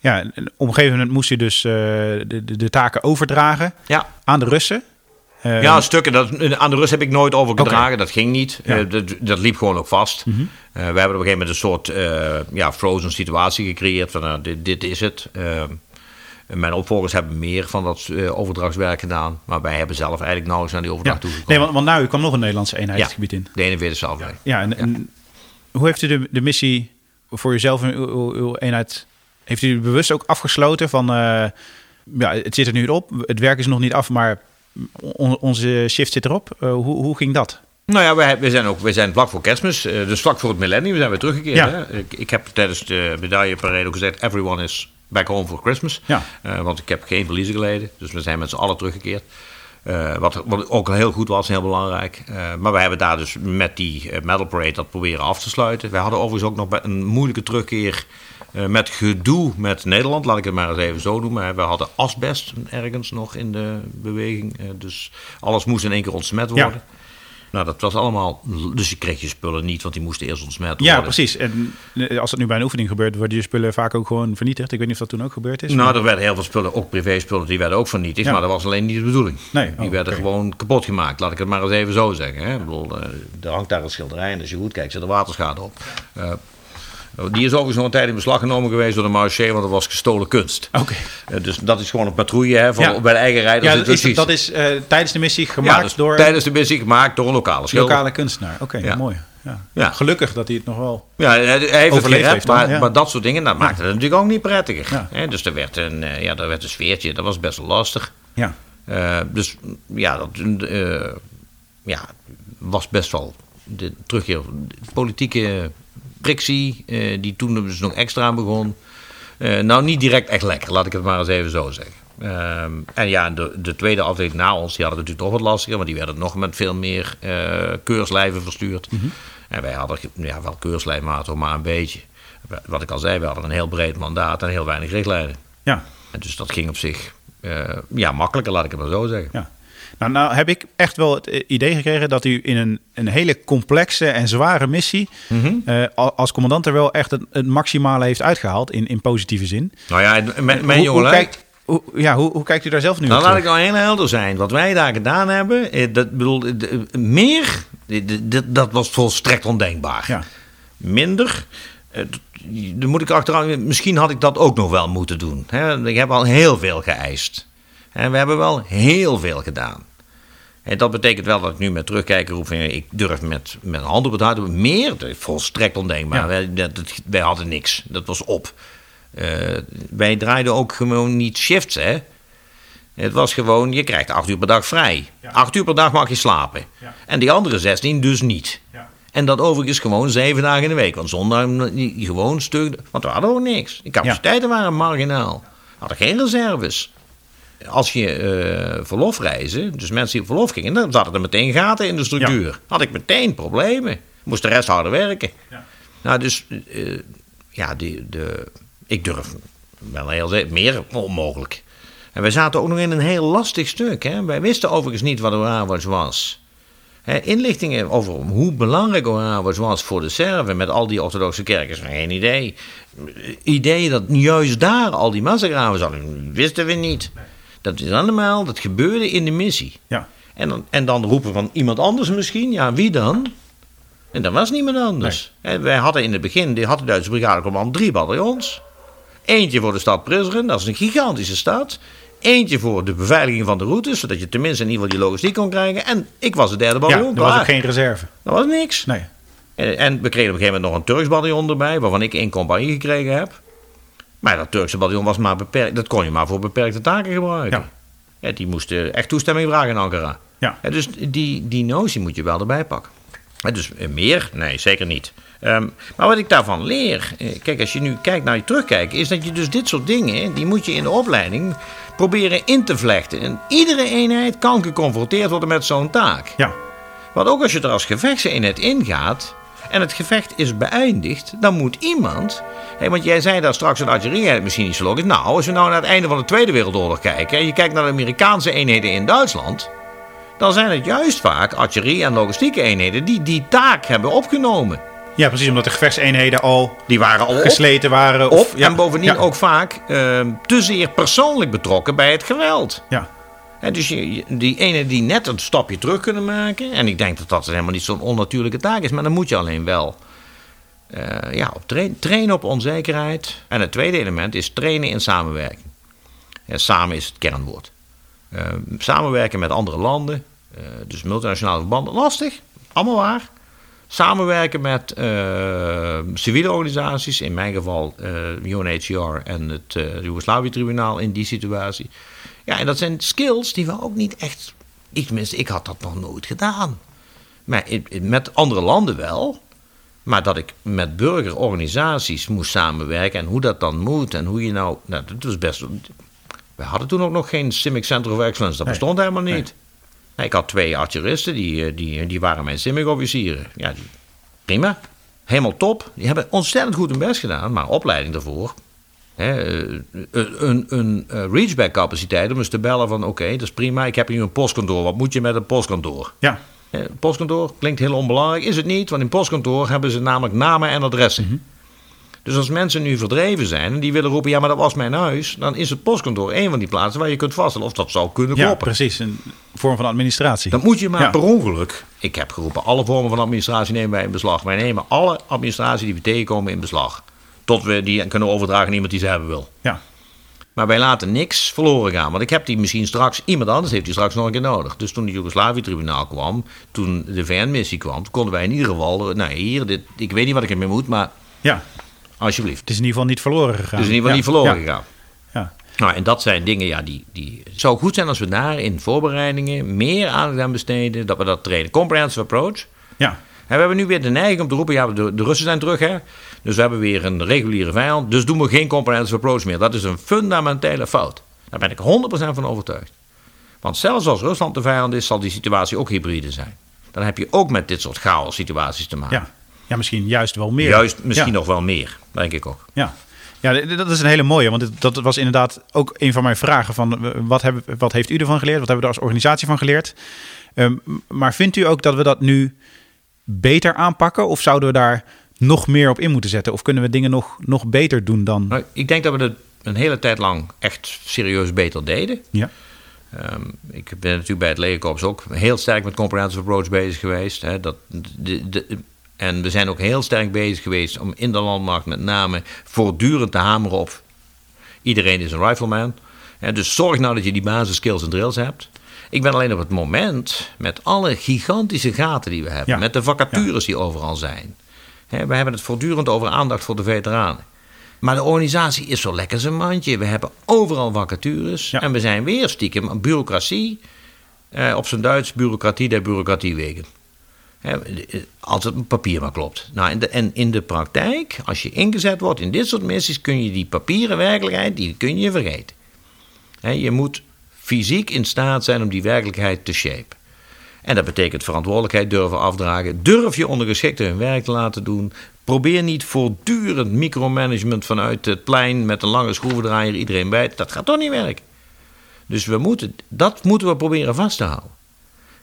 Ja, en op een gegeven moment moest je dus eh, de, de, de taken overdragen Ja, aan de Russen. Eh, ja stukken. Dat, aan de rust heb ik nooit overgedragen. Dat ging niet. Ja. Eh, dat, dat liep gewoon ook vast. Mhm. Eh, we hebben op een gegeven moment een soort eh, ja, frozen situatie gecreëerd. Van, nou, dit, dit is het. Eh, mijn opvolgers hebben meer van dat eh, overdrachtswerk gedaan. Maar wij hebben zelf eigenlijk nauwelijks naar die ja. overdracht toegekomen. Nee, want, want nou kwam nog een Nederlandse eenheid Ja. het gebied in. De 41e afdeling. Ja, en, en hoe heeft u de, de missie voor jezelf en uw, eenheid... Heeft u bewust ook afgesloten van... eh, ja, het zit er nu op, het werk is nog niet af, maar on- onze shift zit erop. Eh, hoe, hoe ging dat? Nou ja, wij, wij zijn ook wij zijn vlak voor kerstmis, eh, dus vlak voor het millennium zijn we teruggekeerd. Ja. Hè? Ik, ik heb tijdens de medailleparade ook gezegd, everyone is back home for Christmas. Ja. Want ik heb geen verliezen geleden, dus we zijn met z'n allen teruggekeerd. Eh, wat, wat ook heel goed was, heel belangrijk. Eh, maar wij hebben daar dus met die eh, medal parade dat proberen af te sluiten. Wij hadden overigens ook nog een moeilijke terugkeer met gedoe met Nederland. Laat ik het maar eens even zo noemen. We hadden asbest ergens nog in de beweging. dus alles moest in één keer ontsmet Ja. Nou, dat was allemaal. Dus je kreeg je spullen niet, want die moesten eerst ontsmet Ja, worden. precies. En eh, als dat nu bij een oefening gebeurt, worden je spullen vaak ook gewoon vernietigd. Ik weet niet of dat toen ook gebeurd is. Nou, maar- er werden heel veel spullen, ook privé-spullen, die werden ook vernietigd. Ja. Maar dat was alleen niet de bedoeling. Nee, Die oh, werden oké. gewoon kapot gemaakt. Laat ik het maar eens even zo zeggen. Hè. Ik bedoel, eh, er hangt daar een schilderij en als je goed kijkt, zit er waterschade op. Eh, Die is overigens nog een tijd in beslag genomen geweest door de marché, want dat was gestolen kunst. Oké. Eh, dus dat is gewoon een patrouille hè, van, Ja. bij de eigen rijders. Ja, dat is, dat is eh, tijdens de missie Ja, gemaakt dus door tijdens de missie gemaakt door een lokale schilder. lokale kunstenaar. Oké, Ja. mooi. Ja. Ja. Gelukkig dat hij het nog wel... Ja, hij heeft het gered, maar, ja. maar dat soort dingen, dat maakte het natuurlijk ook niet prettiger. Ja. Dus er werd, een, eh, ja, er werd een sfeertje, dat was best wel lastig. Ja. Dus ja, dat ja, was best wel de terugkeer. De politieke frictie, eh, die toen dus nog extra aan begon. Eh, nou, niet direct echt lekker, laat ik het maar eens even zo zeggen. Ehm, en ja, de, de tweede afdeling na ons, die hadden het natuurlijk nog wat lastiger, want die werden nog met veel meer eh, keurslijven verstuurd. En wij hadden ja, wel keurslijfmaten, maar een beetje. Wat ik al zei, we hadden een heel breed mandaat en heel weinig richtlijnen. Ja. En dus dat ging op zich ja, makkelijker, laat ik het maar zo zeggen. Ja. Nou, nou heb ik echt wel het idee gekregen dat u in een, een hele complexe en zware missie Mhm. eh, al- als commandant er wel echt het, het maximale heeft uitgehaald in, in positieve zin. Nou ja, mijn, jongen. kijkt, hoe, ja, hoe, hoe kijkt u daar zelf nu Nou, op laat ik terug? nou heel helder zijn. Wat wij daar gedaan hebben, eh, dat, bedoel, meer, dat was volstrekt ondenkbaar. Ja. Minder, eh, dan moet ik achteraan, misschien had ik dat ook nog wel moeten doen. Ik heb al heel veel geëist. En we hebben wel heel veel gedaan. En dat betekent wel dat ik nu met terugkijken roep ik durf met, met een hand op het hart. Meer, volstrekt ondenkbaar. Ja. Wij, dat, wij hadden niks. Dat was op. Eh, wij draaiden ook gewoon niet shifts, hè. Het was gewoon, je krijgt acht uur per dag vrij. Ja. Acht uur per dag mag je slapen. Ja. En die andere 16 dus niet. Ja. En dat overigens gewoon zeven dagen in de week. Want zondag gewoon stuk. Want we hadden ook niks. De capaciteiten waren marginaal. We hadden geen reserves. Als je eh verlofreizen, dus mensen die op verlof gingen, dan zaten er meteen gaten in de structuur. Had ik meteen problemen. Moest de rest harder werken. Ja. Nou, dus eh, ja, die, de, ik durf wel heel zeker, meer onmogelijk. En wij zaten ook nog in een heel lastig stuk. Hè? Wij wisten overigens niet wat Orawatch was. Hè, inlichtingen over hoe belangrijk Orawatch was voor de Serven met al die orthodoxe kerken, geen idee. Idee dat juist daar al die massagraven zaten, wisten we niet. Dat is allemaal, dat gebeurde in de missie. Ja. En dan, en dan roepen van iemand anders misschien. Ja, wie dan? En dat was niemand anders. En wij hadden in het begin, die had de Duitse brigadecommand drie bataljons. Eentje voor de stad Prizren, dat is een gigantische stad. Eentje voor de beveiliging van de routes, zodat je tenminste in ieder geval die logistiek kon krijgen. En ik was het derde ja, bataljon. er was ook geen reserve. Dat was niks. Nee. En, en we kregen op een gegeven moment nog een Turks bataljon erbij, waarvan ik één compagnie gekregen heb. Maar dat Turkse bataljon was maar beperkt, dat kon je maar voor beperkte taken gebruiken. Ja. Ja, die moesten echt toestemming vragen in Ankara. Ja. Ja, dus die, die notie moet je wel erbij pakken. Dus eh, meer? Nee, zeker niet. Ehm, maar wat ik daarvan leer, eh, kijk, als je nu kijkt naar je terugkijken, is dat je dus dit soort dingen, die moet je in de opleiding proberen in te vlechten. En iedere eenheid kan geconfronteerd worden met zo'n taak. Ja. Want ook als je er als gevechtseenheid ingaat en het gevecht is beëindigd, dan moet iemand. Hé, want jij zei daar straks een artillerie misschien niet zo logisch. Nou, als we nou naar het einde van de Tweede Wereldoorlog kijken en je kijkt naar de Amerikaanse eenheden in Duitsland, dan zijn het juist vaak artillerie- en logistieke eenheden die die taak hebben opgenomen. ja, precies, omdat de gevechtseenheden al Die waren al op, gesleten waren. op Of, ja. en bovendien ja. ook vaak ehm, te zeer persoonlijk betrokken bij het geweld. Ja. Dus die ene die net een stapje terug kunnen maken. En ik denk dat dat helemaal niet zo'n onnatuurlijke taak is. Maar dan moet je alleen wel eh, ja, op train- trainen op onzekerheid. En het tweede element is trainen in samenwerking. En samen is het kernwoord. Eh, samenwerken met andere landen. eh, dus multinationale verbanden. Lastig, allemaal waar. Samenwerken met civiele organisaties, in mijn geval UNHCR en het Joegoslavië-tribunaal in die situatie. Ja, en dat zijn skills die we ook niet echt. Ik, tenminste, ik had dat nog nooit gedaan. Maar met andere landen wel. Maar dat ik met burgerorganisaties moest samenwerken en hoe dat dan moet en hoe je nou. nou dat was best. We hadden toen ook nog geen Simic Center of Excellence, dat Nee. bestond helemaal niet. Nee. Ik had twee artilleristen, die, eh, die, die waren mijn Simic-officieren. Ja, die, prima. Helemaal top. Die hebben ontzettend goed hun best gedaan, maar opleiding daarvoor. Eh, een een eh, reachback capaciteit om eens te bellen van oké, dat is prima. Ik heb hier een postkantoor. Wat moet je met een postkantoor? Ja. Postkantoor klinkt heel onbelangrijk. Is het niet, want in postkantoor hebben ze namelijk namen en adressen. Mhm. Dus als mensen nu verdreven zijn en die willen roepen: ja, maar dat was mijn huis. dan is het postkantoor een van die plaatsen waar je kunt vaststellen of dat zou kunnen ja, kloppen. precies. Een vorm van administratie. Dan moet je maar Ja. per ongeluk. Ik heb geroepen: alle vormen van administratie nemen wij in beslag. Wij nemen alle administratie die we tegenkomen in beslag. Tot we die kunnen overdragen aan iemand die ze hebben wil. Ja. Maar wij laten niks verloren gaan. Want ik heb die misschien straks, iemand anders heeft die straks nog een keer nodig. Dus toen het Joegoslavië-tribunaal kwam, toen de VN-missie kwam, toen konden wij in ieder geval, nou hier, dit, ik weet niet wat ik ermee moet, maar ja. alsjeblieft. Het is in ieder geval niet verloren gegaan. Het is in ieder geval Ja. niet verloren Ja. gegaan. Ja. Nou, en dat zijn dingen, ja, die, die... Het zou goed zijn als we daar in voorbereidingen meer aandacht aan besteden, dat we dat trainen. Comprehensive approach. Ja. En we hebben nu weer de neiging om te roepen, ja, de, de Russen zijn terug, hè. Dus we hebben weer een reguliere vijand, dus doen we geen comprehensive approach meer. Dat is een fundamentele fout. Daar ben ik 100% van overtuigd. Want zelfs als Rusland de vijand is, zal die situatie ook hybride zijn. Dan heb je ook met dit soort chaos situaties te maken. Ja. ja, misschien juist wel meer. Juist misschien ja. nog wel meer, denk ik ook. Ja. Ja, dat is een hele mooie, want dat was inderdaad ook een van mijn vragen. Van, wat, hebben, wat heeft u ervan geleerd? Wat hebben we er als organisatie van geleerd? Ehm, maar vindt u ook dat we dat nu beter aanpakken? Of zouden we daar nog meer op in moeten zetten? Of kunnen we dingen nog, nog beter doen dan... Nou, ik denk dat we het een hele tijd lang echt serieus beter deden. Ja, Ehm, ik ben natuurlijk bij het legerkorps ook heel sterk met comprehensive approach bezig geweest. Hè, dat, de, de, en we zijn ook heel sterk bezig geweest om in de landmacht met name voortdurend te hameren op iedereen is een rifleman. Hè, dus zorg nou dat je die basiskills en drills hebt. Ik ben alleen op het moment, met alle gigantische gaten die we hebben, Ja. met de vacatures die overal zijn. Hè, we hebben het voortdurend over aandacht voor de veteranen. Maar de organisatie is zo lekker zijn mandje. We hebben overal vacatures. Ja. En we zijn weer stiekem aan bureaucratie. Eh, op zijn Duits, bureaucratie der bureaucratie wegen. Eh, als het papier maar klopt. Nou, in de, en in de praktijk, als je ingezet wordt in dit soort missies, kun je die papieren werkelijkheid, die kun je vergeten. Je moet fysiek in staat zijn om die werkelijkheid te shapen. En dat betekent verantwoordelijkheid durven afdragen. Durf je ondergeschikten hun werk te laten doen. Probeer niet voortdurend micromanagement vanuit het plein met een lange schroevendraaier iedereen bij. Dat gaat toch niet werken. Dus we moeten, dat moeten we proberen vast te houden.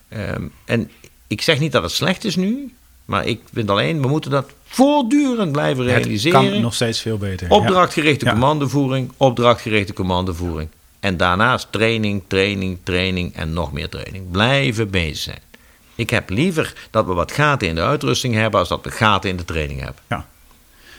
Ehm, en ik zeg niet dat het slecht is nu, maar ik vind alleen, we moeten dat voortdurend blijven het realiseren. kan nog steeds veel beter. Opdrachtgerichte Ja. commandovoering, opdrachtgerichte commandovoering. En daarnaast training, training, training en nog meer training. Blijven bezig zijn. Ik heb liever dat we wat gaten in de uitrusting hebben, als dat we gaten in de training hebben. Ja.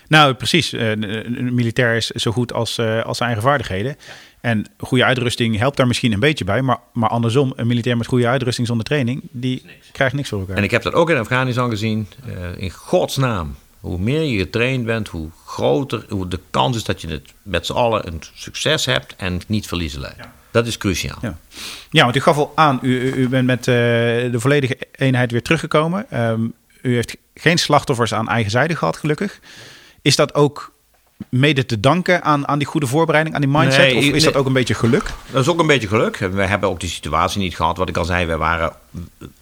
Nou, precies. Eh, Een militair is zo goed als, eh, als zijn eigen vaardigheden. En goede uitrusting helpt daar misschien een beetje bij. Maar, maar andersom, een militair met goede uitrusting zonder training, die krijgt niks voor elkaar. En ik heb dat ook in Afghanistan gezien. eh, in godsnaam. Hoe meer je getraind bent, hoe groter hoe de kans is dat je het met z'n allen een succes hebt en niet verliezen leidt. Dat is cruciaal. Ja. ja, want u gaf al aan, u, bent met eh, de volledige eenheid weer teruggekomen. Ehm, u heeft geen slachtoffers aan eigen zijde gehad, gelukkig. Is dat ook mede te danken aan, aan die goede voorbereiding, aan die mindset? Nee, of is nee. dat ook een beetje geluk? Dat is ook een beetje geluk. We hebben ook die situatie niet gehad. Wat ik al zei, wij waren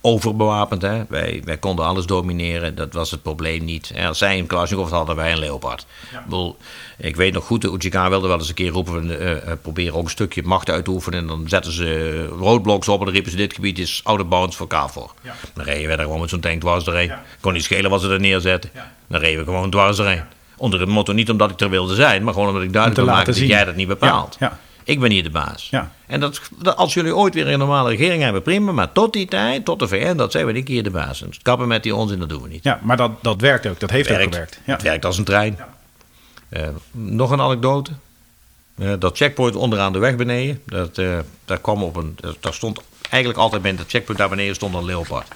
overbewapend. Hè? Wij, wij konden alles domineren. Dat was het probleem niet. Als zij een Kalashnikov hadden, wij een Leopard. Ik, bedoel, ik weet nog goed, de UGK wilde wel eens een keer roepen... we eh, eh, proberen ook een stukje macht uit te oefenen. En dan zetten ze roadblocks op en dan riepen ze... dit gebied is out of bounds voor KFOR. Dan reden we daar gewoon met zo'n tank dwars doorheen. Kon niet schelen wat ze er neerzetten. Dan reden we gewoon dwars doorheen. Onder het motto niet omdat ik er wilde zijn... maar gewoon omdat ik duidelijk wil maken dat jij dat niet bepaalt. Ja, ja. Ik ben hier de baas. Ja. En dat, dat- als jullie ooit weer een normale regering hebben, prima. Maar tot die tijd, tot de VN, dat zijn we ik hier de baas. En kappen met die onzin, dat doen we niet. Ja, maar dat, dat werkt ook. Dat heeft ook werkt. gewerkt. Ja. Het werkt als een trein. Eh, nog een anekdote. Eh, dat checkpoint onderaan de weg beneden. Dat, eh, daar, kwam op een, daar stond eigenlijk altijd bij dat checkpoint daar beneden stond een Leopard.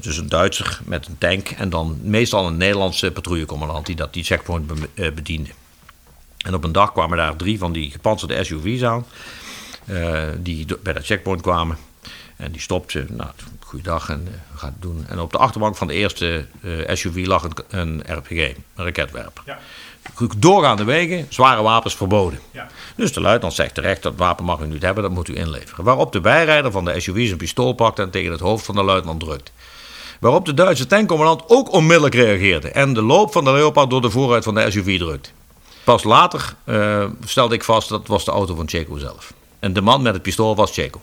Dus een Duitser met een tank. En dan meestal een Nederlandse patrouillecommandant die dat, die checkpoint be- eh, bediende. En op een dag kwamen daar drie van die gepantserde SUV's aan. eh, die bij dat checkpoint kwamen. En die stopte. Nou, goeiedag en eh, we gaan het doen. En op de achterbank van de eerste SUV lag een, een RPG, een raketwerper. Ja. Doorgaande wegen, zware wapens verboden. Ja. Dus de luitenant zegt terecht, dat wapen mag u niet hebben, dat moet u inleveren. Waarop de bijrijder van de SUV zijn pistool pakt en tegen het hoofd van de luitenant drukt. Waarop de Duitse tankcommandant ook onmiddellijk reageerde en de loop van de Leopard door de voorruit van de SUV drukt. Pas later eh, stelde ik vast dat was de auto van Checo zelf. En de man met het pistool was Checo.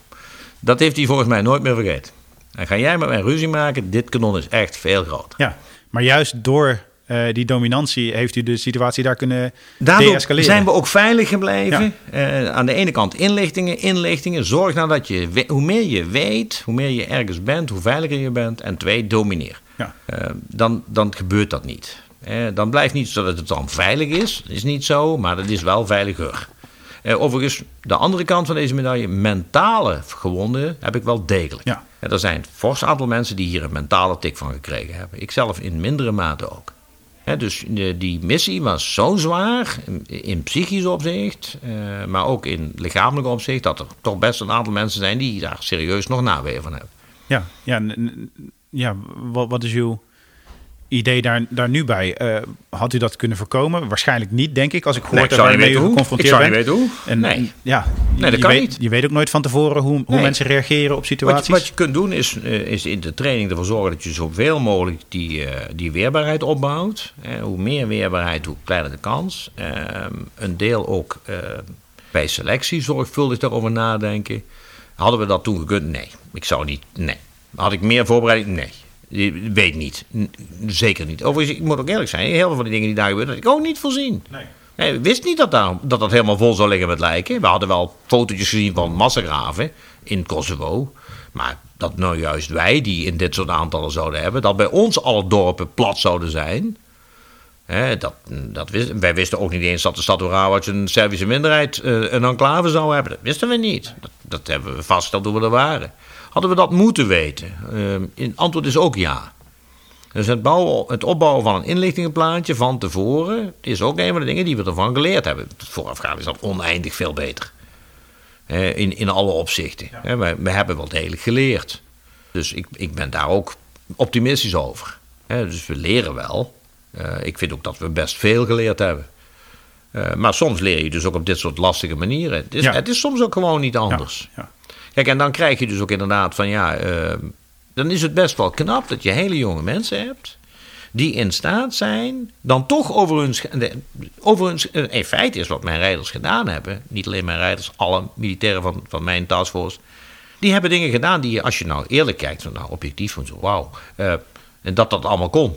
Dat heeft hij volgens mij nooit meer vergeten. En ga jij met mij ruzie maken? Dit kanon is echt veel groter. Ja, maar juist door eh, die dominantie heeft u de situatie daar kunnen Daardoor deescaleren. zijn we ook veilig gebleven. Eh, aan de ene kant inlichtingen, inlichtingen. Zorg nou dat je, hoe meer je weet, hoe meer je ergens bent, hoe veiliger je bent. En twee, domineer. Ja. Eh, dan, dan gebeurt dat niet. Dan blijft niet dat het dan veilig is. Dat is niet zo, maar het is wel veiliger. Overigens, de andere kant van deze medaille, mentale gewonden, heb ik wel degelijk. Ja. Er zijn een fors aantal mensen die hier een mentale tik van gekregen hebben. Ik zelf in mindere mate ook. Dus die missie was zo zwaar, in, psychisch opzicht, eh, maar ook in lichamelijk opzicht, dat er toch best een aantal mensen zijn die daar serieus nog naweer van hebben. Ja, ja, ja wat, wat is uw idee daar, daar nu bij? Eh, had u dat kunnen voorkomen? Waarschijnlijk niet, denk ik, als ik zou niet waarmee u geconfronteerd Ik zou niet bent. weten hoe. En, Nee. ja, Nee, dat je, kan weet, niet. je weet ook nooit van tevoren hoe, hoe Nee. mensen reageren op Wat situaties. je, wat je kunt doen is, eh, is in de training ervoor zorgen dat je zoveel mogelijk die, eh, die weerbaarheid opbouwt. Hoe meer weerbaarheid, hoe kleiner de kans. Ehm, een deel ook bij selectie zorgvuldig daarover nadenken. Hadden we dat toen gekund? Nee. Ik zou niet. Nee. Had ik meer voorbereiding? Nee. Weet niet. Zeker niet. Overigens, ik moet ook eerlijk zijn. Heel veel van die dingen die daar gebeuren, had ik ook niet voorzien. Nee. Nee, we wisten niet dat, daar, dat dat helemaal vol zou liggen met lijken. We hadden wel fotootjes gezien van massagraven in Kosovo. Maar dat nou juist wij, die in dit soort aantallen zouden hebben... dat bij ons alle dorpen plat zouden zijn... Hè, dat, dat wist, wij wisten ook niet eens dat de stad Oerawac een Servische minderheid... eh, een enclave zou hebben. Dat wisten we niet. Dat, dat hebben we vastgesteld toen we er waren. Hadden we dat moeten weten? Uh, het antwoord is ook ja. Dus het, bouwen, het opbouwen van een inlichtingenplaatje van tevoren is ook een van de dingen die we ervan geleerd hebben. Voorafgaan is dat oneindig veel beter. In, in alle opzichten. We, we hebben wel degelijk geleerd. Dus ik, ik ben daar ook optimistisch over. Dus we leren wel. Eh, ik vind ook dat we best veel geleerd hebben. Eh, maar soms leer je dus ook op dit soort lastige manieren. Het is, Ja. het is soms ook gewoon niet anders. ja. Kijk, en dan krijg je dus ook inderdaad van ja, eh, dan is het best wel knap dat je hele jonge mensen hebt. Die in staat zijn, dan toch over hun. over hun eh, in feite is wat mijn rijders gedaan hebben. Niet alleen mijn rijders, alle militairen van, van mijn taskforce. Die hebben dingen gedaan die, als je nou eerlijk kijkt, zo, nou objectief van zo, wauw. eh, en dat dat allemaal kon.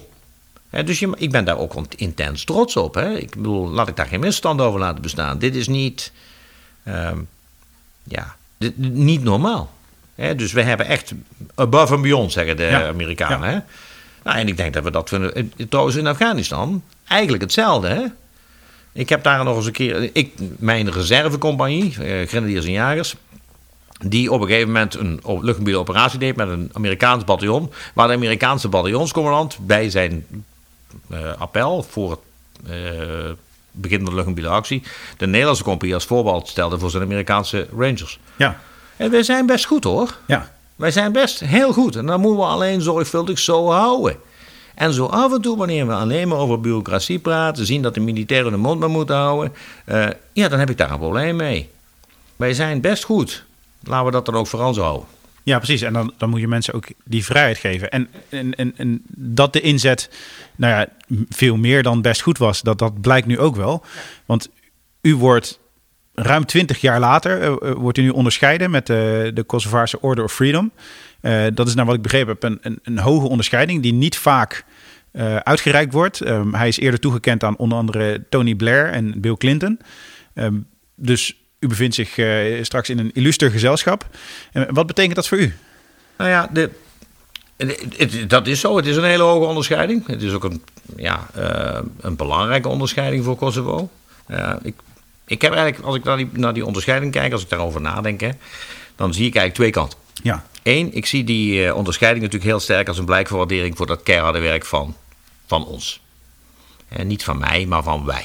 Hè, dus je, ik ben daar ook intens trots op. Hè. Ik bedoel, laat ik daar geen misstand over laten bestaan. Dit is niet. ehm, ja, niet normaal. Hè, dus we hebben echt above and beyond, zeggen de Ja, Amerikanen. Hè? Nou, en ik denk dat we dat vinden. eh, Trouwens, in Afghanistan eigenlijk hetzelfde. Hè? Ik heb daar nog eens een keer. Ik, mijn reservecompagnie, eh, Grenadiers en Jagers. Die op een gegeven moment een luchtmobiele operatie deed met een Amerikaans bataljon. Waar de Amerikaanse bataljonscommandant bij zijn eh, appel voor het eh, begin van de luchtmobiele actie. de Nederlandse compagnie als voorbeeld stelde voor zijn Amerikaanse Rangers. Ja, En wij zijn best goed hoor. ja. Wij zijn best heel goed. En dan moeten we alleen zorgvuldig zo houden. En zo af en toe, wanneer we alleen maar over bureaucratie praten, zien dat de militairen de mond maar moeten houden, eh, ja, dan heb ik daar een probleem mee. Wij zijn best goed. Laten we dat dan ook vooral zo houden. Ja, precies. En dan, dan moet je mensen ook die vrijheid geven. En, en, en, dat de inzet, nou ja, veel meer dan best goed was, dat, dat blijkt nu ook wel. Want u wordt ruim twintig jaar later, eh, eh, wordt u nu onderscheiden met de, de Kosovaarse Order of Freedom. Eh, dat is naar wat ik begrepen heb een, een, hoge onderscheiding die niet vaak eh, uitgereikt wordt. Ehm, hij is eerder toegekend aan onder andere Tony Blair en Bill Clinton. Ehm, dus u bevindt zich eh, straks in een illuster gezelschap. En wat betekent dat voor u? Nou ja, de, het- het- dat is zo. Het is een hele hoge onderscheiding. Het is ook een, ja, eh, een belangrijke onderscheiding voor Kosovo. Eh, ik, ik heb eigenlijk, als ik naar die, naar die onderscheiding kijk, als ik daarover nadenk, hè, dan zie ik eigenlijk twee kanten. Ja, Eén, ik zie die onderscheiding natuurlijk heel sterk als een blijk van waardering voor dat keiharde werk van, van ons. En niet van mij, maar van wij.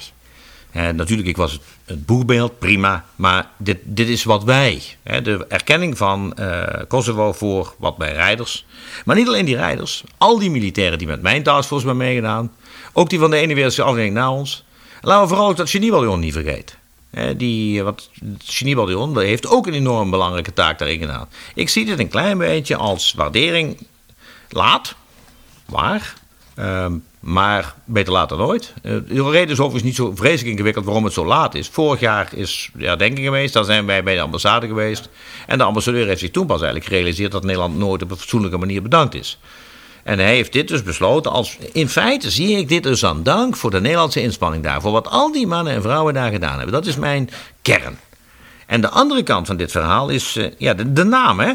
En natuurlijk, ik was het, boegbeeld, prima. Maar dit, dit is wat wij. Hè, de erkenning van eh, Kosovo voor wat wij rijders. Maar niet alleen die rijders. Al die militairen die met mijn taskforce hebben meegedaan. Ook die van de ene wereldse afdeling na ons. Laten we vooral ook dat geniebataljon niet vergeten. Hè, die, wat, het geniebataljon heeft ook een enorm belangrijke taak daarin gedaan. Ik zie dit een klein beetje als waardering. Laat, waar. Ehm, maar beter laat dan nooit. Eh, de reden is overigens niet zo vreselijk ingewikkeld waarom het zo laat is. Vorig jaar is de herdenking geweest, daar zijn wij bij de ambassade geweest. En de ambassadeur heeft zich toen pas eigenlijk gerealiseerd dat Nederland nooit op een fatsoenlijke manier bedankt is. En hij heeft dit dus besloten als. In feite zie ik dit dus aan dank voor de Nederlandse inspanning daar. Voor wat al die mannen en vrouwen daar gedaan hebben. Dat is mijn kern. En de andere kant van dit verhaal is. eh, ja, de, de naam, hè?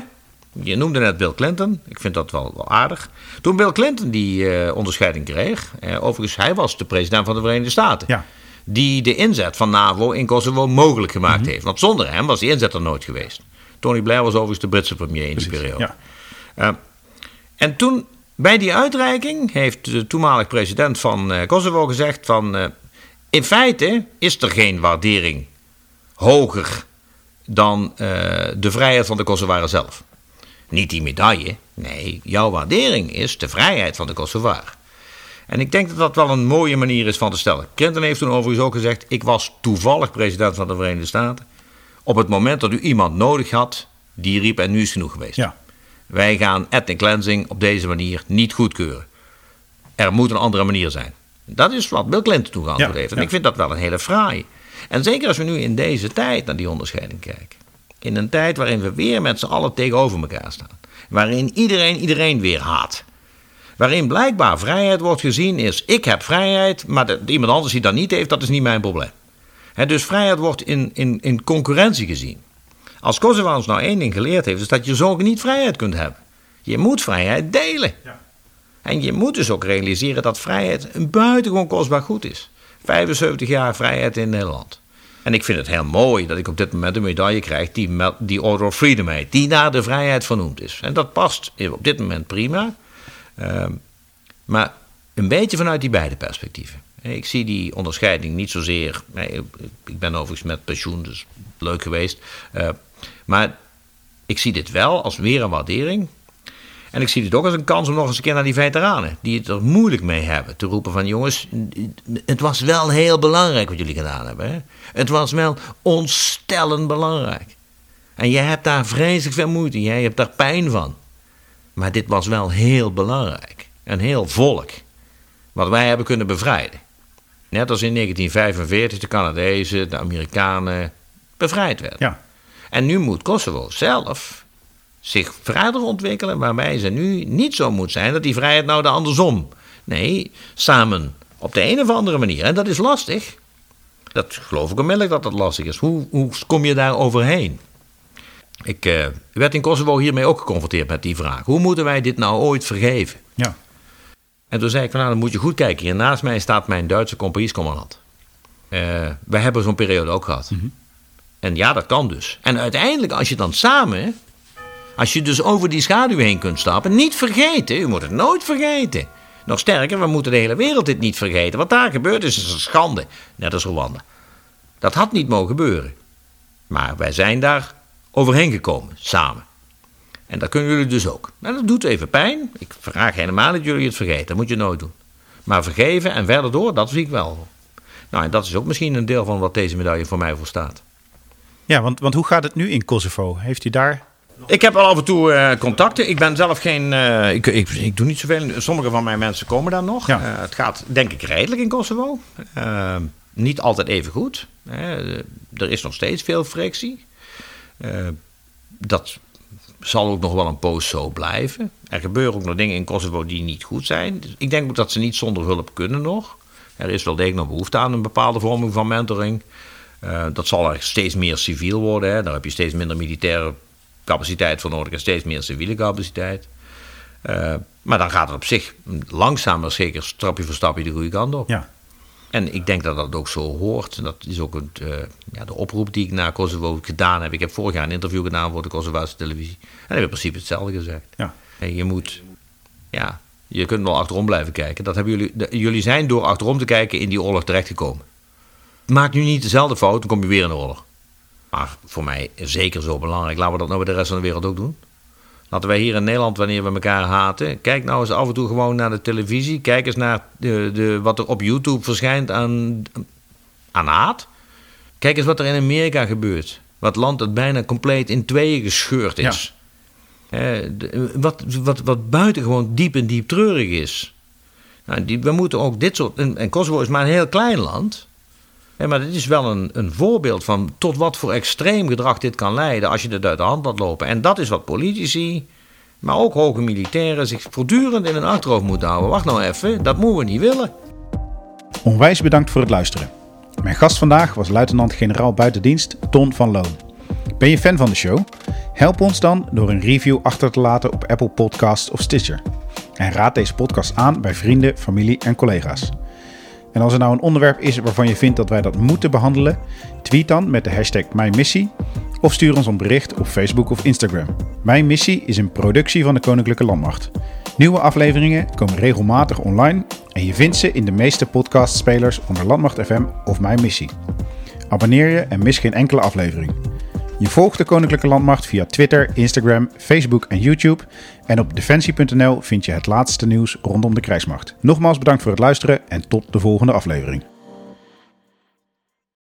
Je noemde net Bill Clinton. Ik vind dat wel, wel aardig. Toen Bill Clinton die uh, onderscheiding kreeg, uh, overigens, hij was de president van de Verenigde Staten. Ja. Die de inzet van NAVO in Kosovo mogelijk gemaakt heeft. Want zonder hem was die inzet er nooit geweest. Tony Blair was overigens de Britse premier in die periode. Ja. Uh, en toen, bij die uitreiking, heeft de toenmalig president van Kosovo gezegd van... in feite is er geen waardering hoger dan de vrijheid van de Kosovaren zelf. Niet die medaille. Nee, jouw waardering is de vrijheid van de Kosovaar. En ik denk dat dat wel een mooie manier is van te stellen. Clinton heeft toen overigens ook gezegd: Ik was toevallig president van de Verenigde Staten. Op het moment dat u iemand nodig had, die riep: En nu is genoeg geweest. Ja. Wij gaan ethnic cleansing op deze manier niet goedkeuren. Er moet een andere manier zijn. Dat is wat Bill Clinton toen geantwoord Ja, heeft. En ja. ik vind dat wel een hele fraai. En zeker als we nu in deze tijd naar die onderscheiding kijken. In een tijd waarin we weer met z'n allen tegenover elkaar staan. Waarin iedereen iedereen weer haat. Waarin blijkbaar vrijheid wordt gezien is: ik heb vrijheid, maar de, iemand anders die dat niet heeft, dat is niet mijn probleem. Dus vrijheid wordt in, in, in concurrentie gezien. Als Kosovo ons nou één ding geleerd heeft, is dat je zo niet vrijheid kunt hebben. Je moet vrijheid delen. Ja. En je moet dus ook realiseren dat vrijheid een buitengewoon kostbaar goed is. 75 jaar vrijheid in Nederland. En ik vind het heel mooi dat ik op dit moment een medaille krijg die, die Order of Freedom heet, die naar de vrijheid vernoemd is. En dat past op dit moment prima. Ehm, maar een beetje vanuit die beide perspectieven. Ik zie die onderscheiding niet zozeer. Nee, ik- ben overigens met pensioen, dus leuk geweest. Eh, maar ik zie dit wel als weer een waardering. En ik zie dit ook als een kans om nog eens een keer naar die veteranen, die het er moeilijk mee hebben, te roepen van jongens, het was wel heel belangrijk wat jullie gedaan hebben. Hè? Het was wel ontstellend belangrijk. En jij hebt daar vreselijk veel moeite, jij hebt daar pijn van. Maar dit was wel heel belangrijk. Een heel volk. Wat wij hebben kunnen bevrijden. Net als in 1945 de Canadezen, de Amerikanen bevrijd werden. Ja. En nu moet Kosovo zelf zich verder ontwikkelen, waarbij ze nu niet zo moet zijn dat die vrijheid nou de andersom. Nee, samen op de een of andere manier. En dat is lastig. Dat geloof ik onmiddellijk dat dat lastig is. Hoe, hoe kom je daar overheen? Ik eh, werd in Kosovo hiermee ook geconfronteerd met die vraag. Hoe moeten wij dit nou ooit vergeven? Ja. En toen zei ik van nou, dan moet je goed kijken. Hier naast mij staat mijn Duitse compagniescommandant. Eh wij hebben zo'n periode ook gehad. En ja, dat kan dus. En uiteindelijk, als je dan samen, als je dus over die schaduw heen kunt stappen, niet vergeten, u moet het nooit vergeten. Nog sterker, we moeten de hele wereld dit niet vergeten. Wat daar gebeurd is, een schande. Net als Rwanda. Dat had niet mogen gebeuren. Maar wij zijn daar overheen gekomen, samen. En dat kunnen jullie dus ook. Nou, dat doet even pijn. Ik vraag helemaal dat jullie het vergeten. Dat moet je nooit doen. Maar vergeven en verder door, dat zie ik wel. Nou, en dat is ook misschien een deel van wat deze medaille voor mij voor staat. Ja, want, want hoe gaat het nu in Kosovo? Heeft u daar... Ik heb al af en toe eh, contacten. Ik ben zelf geen. eh, ik, ik, ik doe niet zoveel. Sommige van mijn mensen komen daar nog. Ja. Eh, het gaat denk ik redelijk in Kosovo. Niet altijd even goed. er is nog steeds veel frictie. Dat zal ook nog wel een poos zo blijven. Er gebeuren ook nog dingen in Kosovo die niet goed zijn. Ik denk ook dat ze niet zonder hulp kunnen nog. Er is wel degelijk nog behoefte aan een bepaalde vorm van mentoring. Dat zal er steeds meer civiel worden. Hè. Daar heb je steeds minder militaire capaciteit voor nodig en steeds meer civiele capaciteit. Eh, maar dan gaat het op zich langzaam maar zeker stapje voor stapje de goede kant op. Ja. En ik denk dat dat ook zo hoort. En dat is ook eh, ja, de oproep die ik naar Kosovo gedaan heb. Ik heb vorig jaar een interview gedaan voor de Kosovaarse televisie. En ik heb in principe hetzelfde gezegd. Ja. En je moet, ja, je kunt wel achterom blijven kijken. Dat hebben jullie, de- jullie zijn door achterom te kijken in die oorlog terechtgekomen. Maak nu niet dezelfde fout, dan kom je weer in de oorlog. Maar voor mij zeker zo belangrijk. Laten we dat nou bij de rest van de wereld ook doen. Laten wij hier in Nederland, wanneer we elkaar haten, kijk nou eens af en toe gewoon naar de televisie. Kijk eens naar de, de, wat er op YouTube verschijnt aan, aan haat. Kijk eens wat er in Amerika gebeurt. Wat land dat bijna compleet in tweeën gescheurd is. Eh, de- wat, wat, wat buitengewoon diep en diep treurig is. Nou, die, we moeten ook dit soort. En, en Kosovo is maar een heel klein land. Hè, maar dit is wel een, een voorbeeld van tot wat voor extreem gedrag dit kan leiden als je het uit de hand laat lopen. En dat is wat politici, maar ook hoge militairen zich voortdurend in hun achterhoofd moeten houden. Wacht nou even, dat moeten we niet willen. Onwijs bedankt voor het luisteren. Mijn gast vandaag was luitenant-generaal buitendienst Ton van Loon. Ben je fan van de show? Help ons dan door een review achter te laten op Apple Podcasts of Stitcher. En raad deze podcast aan bij vrienden, familie en collega's. En als er nou een onderwerp is waarvan je vindt dat wij dat moeten behandelen, tweet dan met de hashtag MijnMissie of stuur ons een bericht op Facebook of Instagram. Mijn Missie is een productie van de Koninklijke Landmacht. Nieuwe afleveringen komen regelmatig online en je vindt ze in de meeste podcastspelers onder Landmacht FM of Mijn Missie. Abonneer je en mis geen enkele aflevering. Je volgt de Koninklijke Landmacht via Twitter, Instagram, Facebook en YouTube. En op defensie.nl vind je het laatste nieuws rondom de krijgsmacht. Nogmaals bedankt voor het luisteren en tot de volgende aflevering.